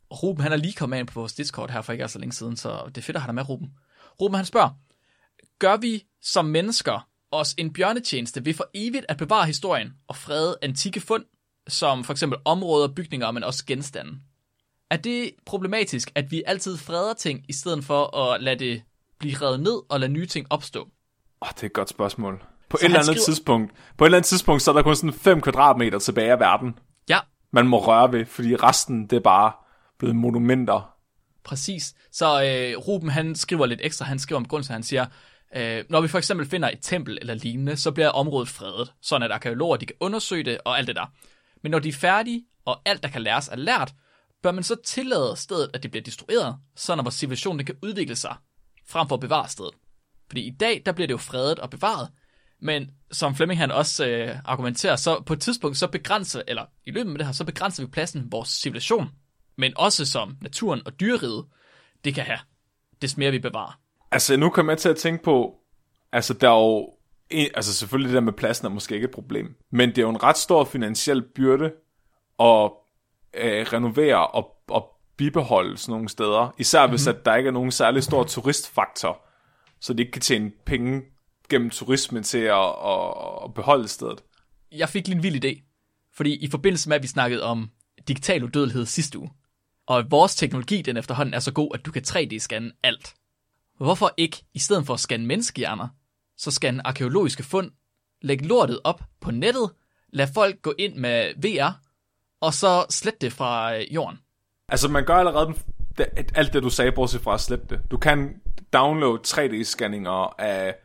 Og Ruben, han er lige kommet ind på vores Discord her for ikke så længe siden, så det er fedt at have dig med, Ruben. Ruben, han spørger, gør vi som mennesker os en bjørnetjeneste ved for evigt at bevare historien og frede antikke fund, som for eksempel områder, bygninger, men også genstande? Er det problematisk, at vi altid freder ting, i stedet for at lade det blive revet ned og lade nye ting opstå? Åh, oh, det er et godt spørgsmål. På Så et eller andet skriver- tidspunkt, på et eller andet tidspunkt, så er der kun sådan 5 kvadratmeter tilbage af verden, Ja, man må røre ved, fordi resten, det er bare blevet monumenter. Præcis. Så øh, Ruben, han skriver lidt ekstra. Han skriver om grund til, han siger, øh, når vi for eksempel finder et tempel eller lignende, så bliver området fredet, sådan at arkeologer de kan undersøge det og alt det der. Men når de er færdige, og alt, der kan læres, er lært, bør man så tillade stedet, at det bliver destrueret, sådan at vores civilisation kan udvikle sig, frem for at bevare stedet. Fordi i dag, der bliver det jo fredet og bevaret, men som Flemming han også øh, argumenterer, så på et tidspunkt, så begrænser, eller i løbet af det her, så begrænser vi pladsen vores civilisation, men også som naturen og dyreriget, det kan have, des mere vi bevarer. Altså, nu kommer jeg til at tænke på, altså, der er jo, altså selvfølgelig det der med pladsen er måske ikke et problem, men det er jo en ret stor finansiel byrde at øh, renovere og, og bibeholde sådan nogle steder, især mm-hmm. hvis at der ikke er nogen særlig stor turistfaktor, så de ikke kan tjene penge gennem turisme til at, at, at beholde stedet. Jeg fik lige en vild idé, fordi i forbindelse med, at vi snakkede om digital udødelighed sidste uge, Og vores teknologi, den efterhånden er så god, at du kan 3D-scanne alt. Hvorfor ikke, i stedet for at scanne menneskehjerner, så scanne arkeologiske fund, lægge lortet op på nettet, lad folk gå ind med VR, og så slet det fra øh, jorden. Altså, man gør allerede alt det, du sagde, bortset fra at slette det. Du kan downloade 3D-scanninger af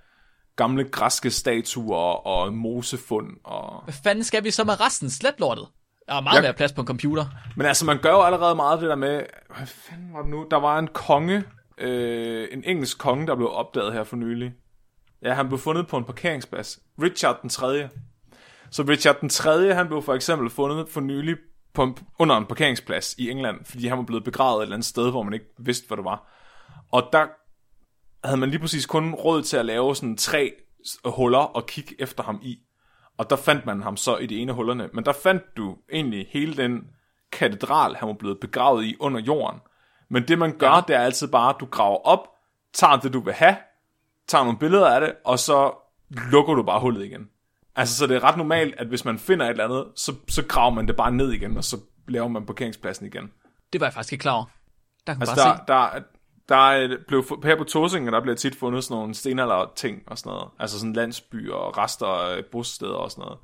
gamle græske statuer og mosefund. Og... Hvad fanden skal vi så med resten? Slet lortet. Der er meget Jeg- mere plads på en computer. Men altså, man gør jo allerede meget det der med... Hvad fanden var det nu? Der var en konge, øh, en engelsk konge, der blev opdaget her for nylig. Ja, han blev fundet på en parkeringsplads. Richard den 3. Så Richard den 3. han blev for eksempel fundet for nylig på en, under en parkeringsplads i England, fordi han var blevet begravet et eller andet sted, hvor man ikke vidste, hvad det var. Og der havde man lige præcis kun råd til at lave sådan tre huller og kigge efter ham i. Og der fandt man ham så i de ene af hullerne. Men der fandt du egentlig hele den katedral, han var blevet begravet i under jorden. Men det man gør, ja. det er altid bare, at du graver op, tager det du vil have, tager nogle billeder af det, og så lukker du bare hullet igen. Altså, så det er ret normalt, at hvis man finder et eller andet, så, så graver man det bare ned igen, og så laver man parkeringspladsen igen. Det var jeg faktisk ikke klar over. Der kan Altså, bare der, se. der, der er, blev, her på Tåsingen, der bliver tit fundet sådan nogle stenalder ting og sådan noget. Altså sådan landsbyer og rester af bosteder og sådan noget.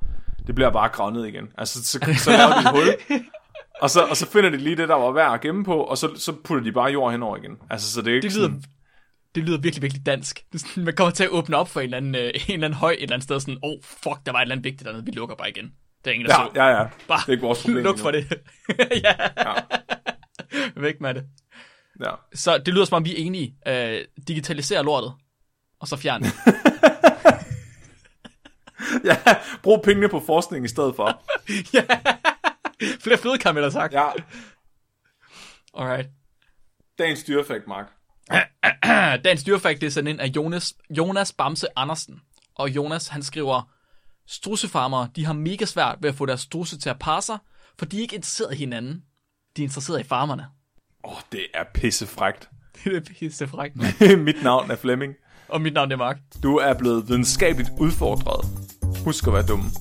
Det bliver bare gravet ned igen. Altså, så, så laver de et hul, og så, og så finder de lige det, der var værd at gemme på, og så, så putter de bare jord henover igen. Altså, så det er ikke Det lyder, sådan, det lyder virkelig, virkelig dansk. Sådan, man kommer til at åbne op for en eller anden, øh, en eller anden høj et eller andet sted, sådan, oh fuck, der var et eller andet vigtigt dernede, vi lukker bare igen. Det er ingen, der Ja, så. ja, ja. Bare Det er ikke vores problem. luk endnu. for det. ja. Ja. Væk med det. Ja. Så det lyder som om, vi er enige. Øh, digitalisere lortet, og så fjern det. ja, brug pengene på forskning i stedet for. Flere fede, have sagt. Ja, Alright. dagens dyrefakt, Mark. Dagens dyrefakt det er sendt ind af Jonas, Jonas Bamse Andersen. Og Jonas, han skriver, strussefarmere, de har mega svært ved at få deres strusse til at parre sig, for de er ikke interesseret i hinanden. De er interesseret i farmerne. Åh, oh, det er pissefrægt. Det er pisse frækt. Mit navn er Flemming. Og mit navn er Mark. Du er blevet videnskabeligt udfordret. Husk at være dum.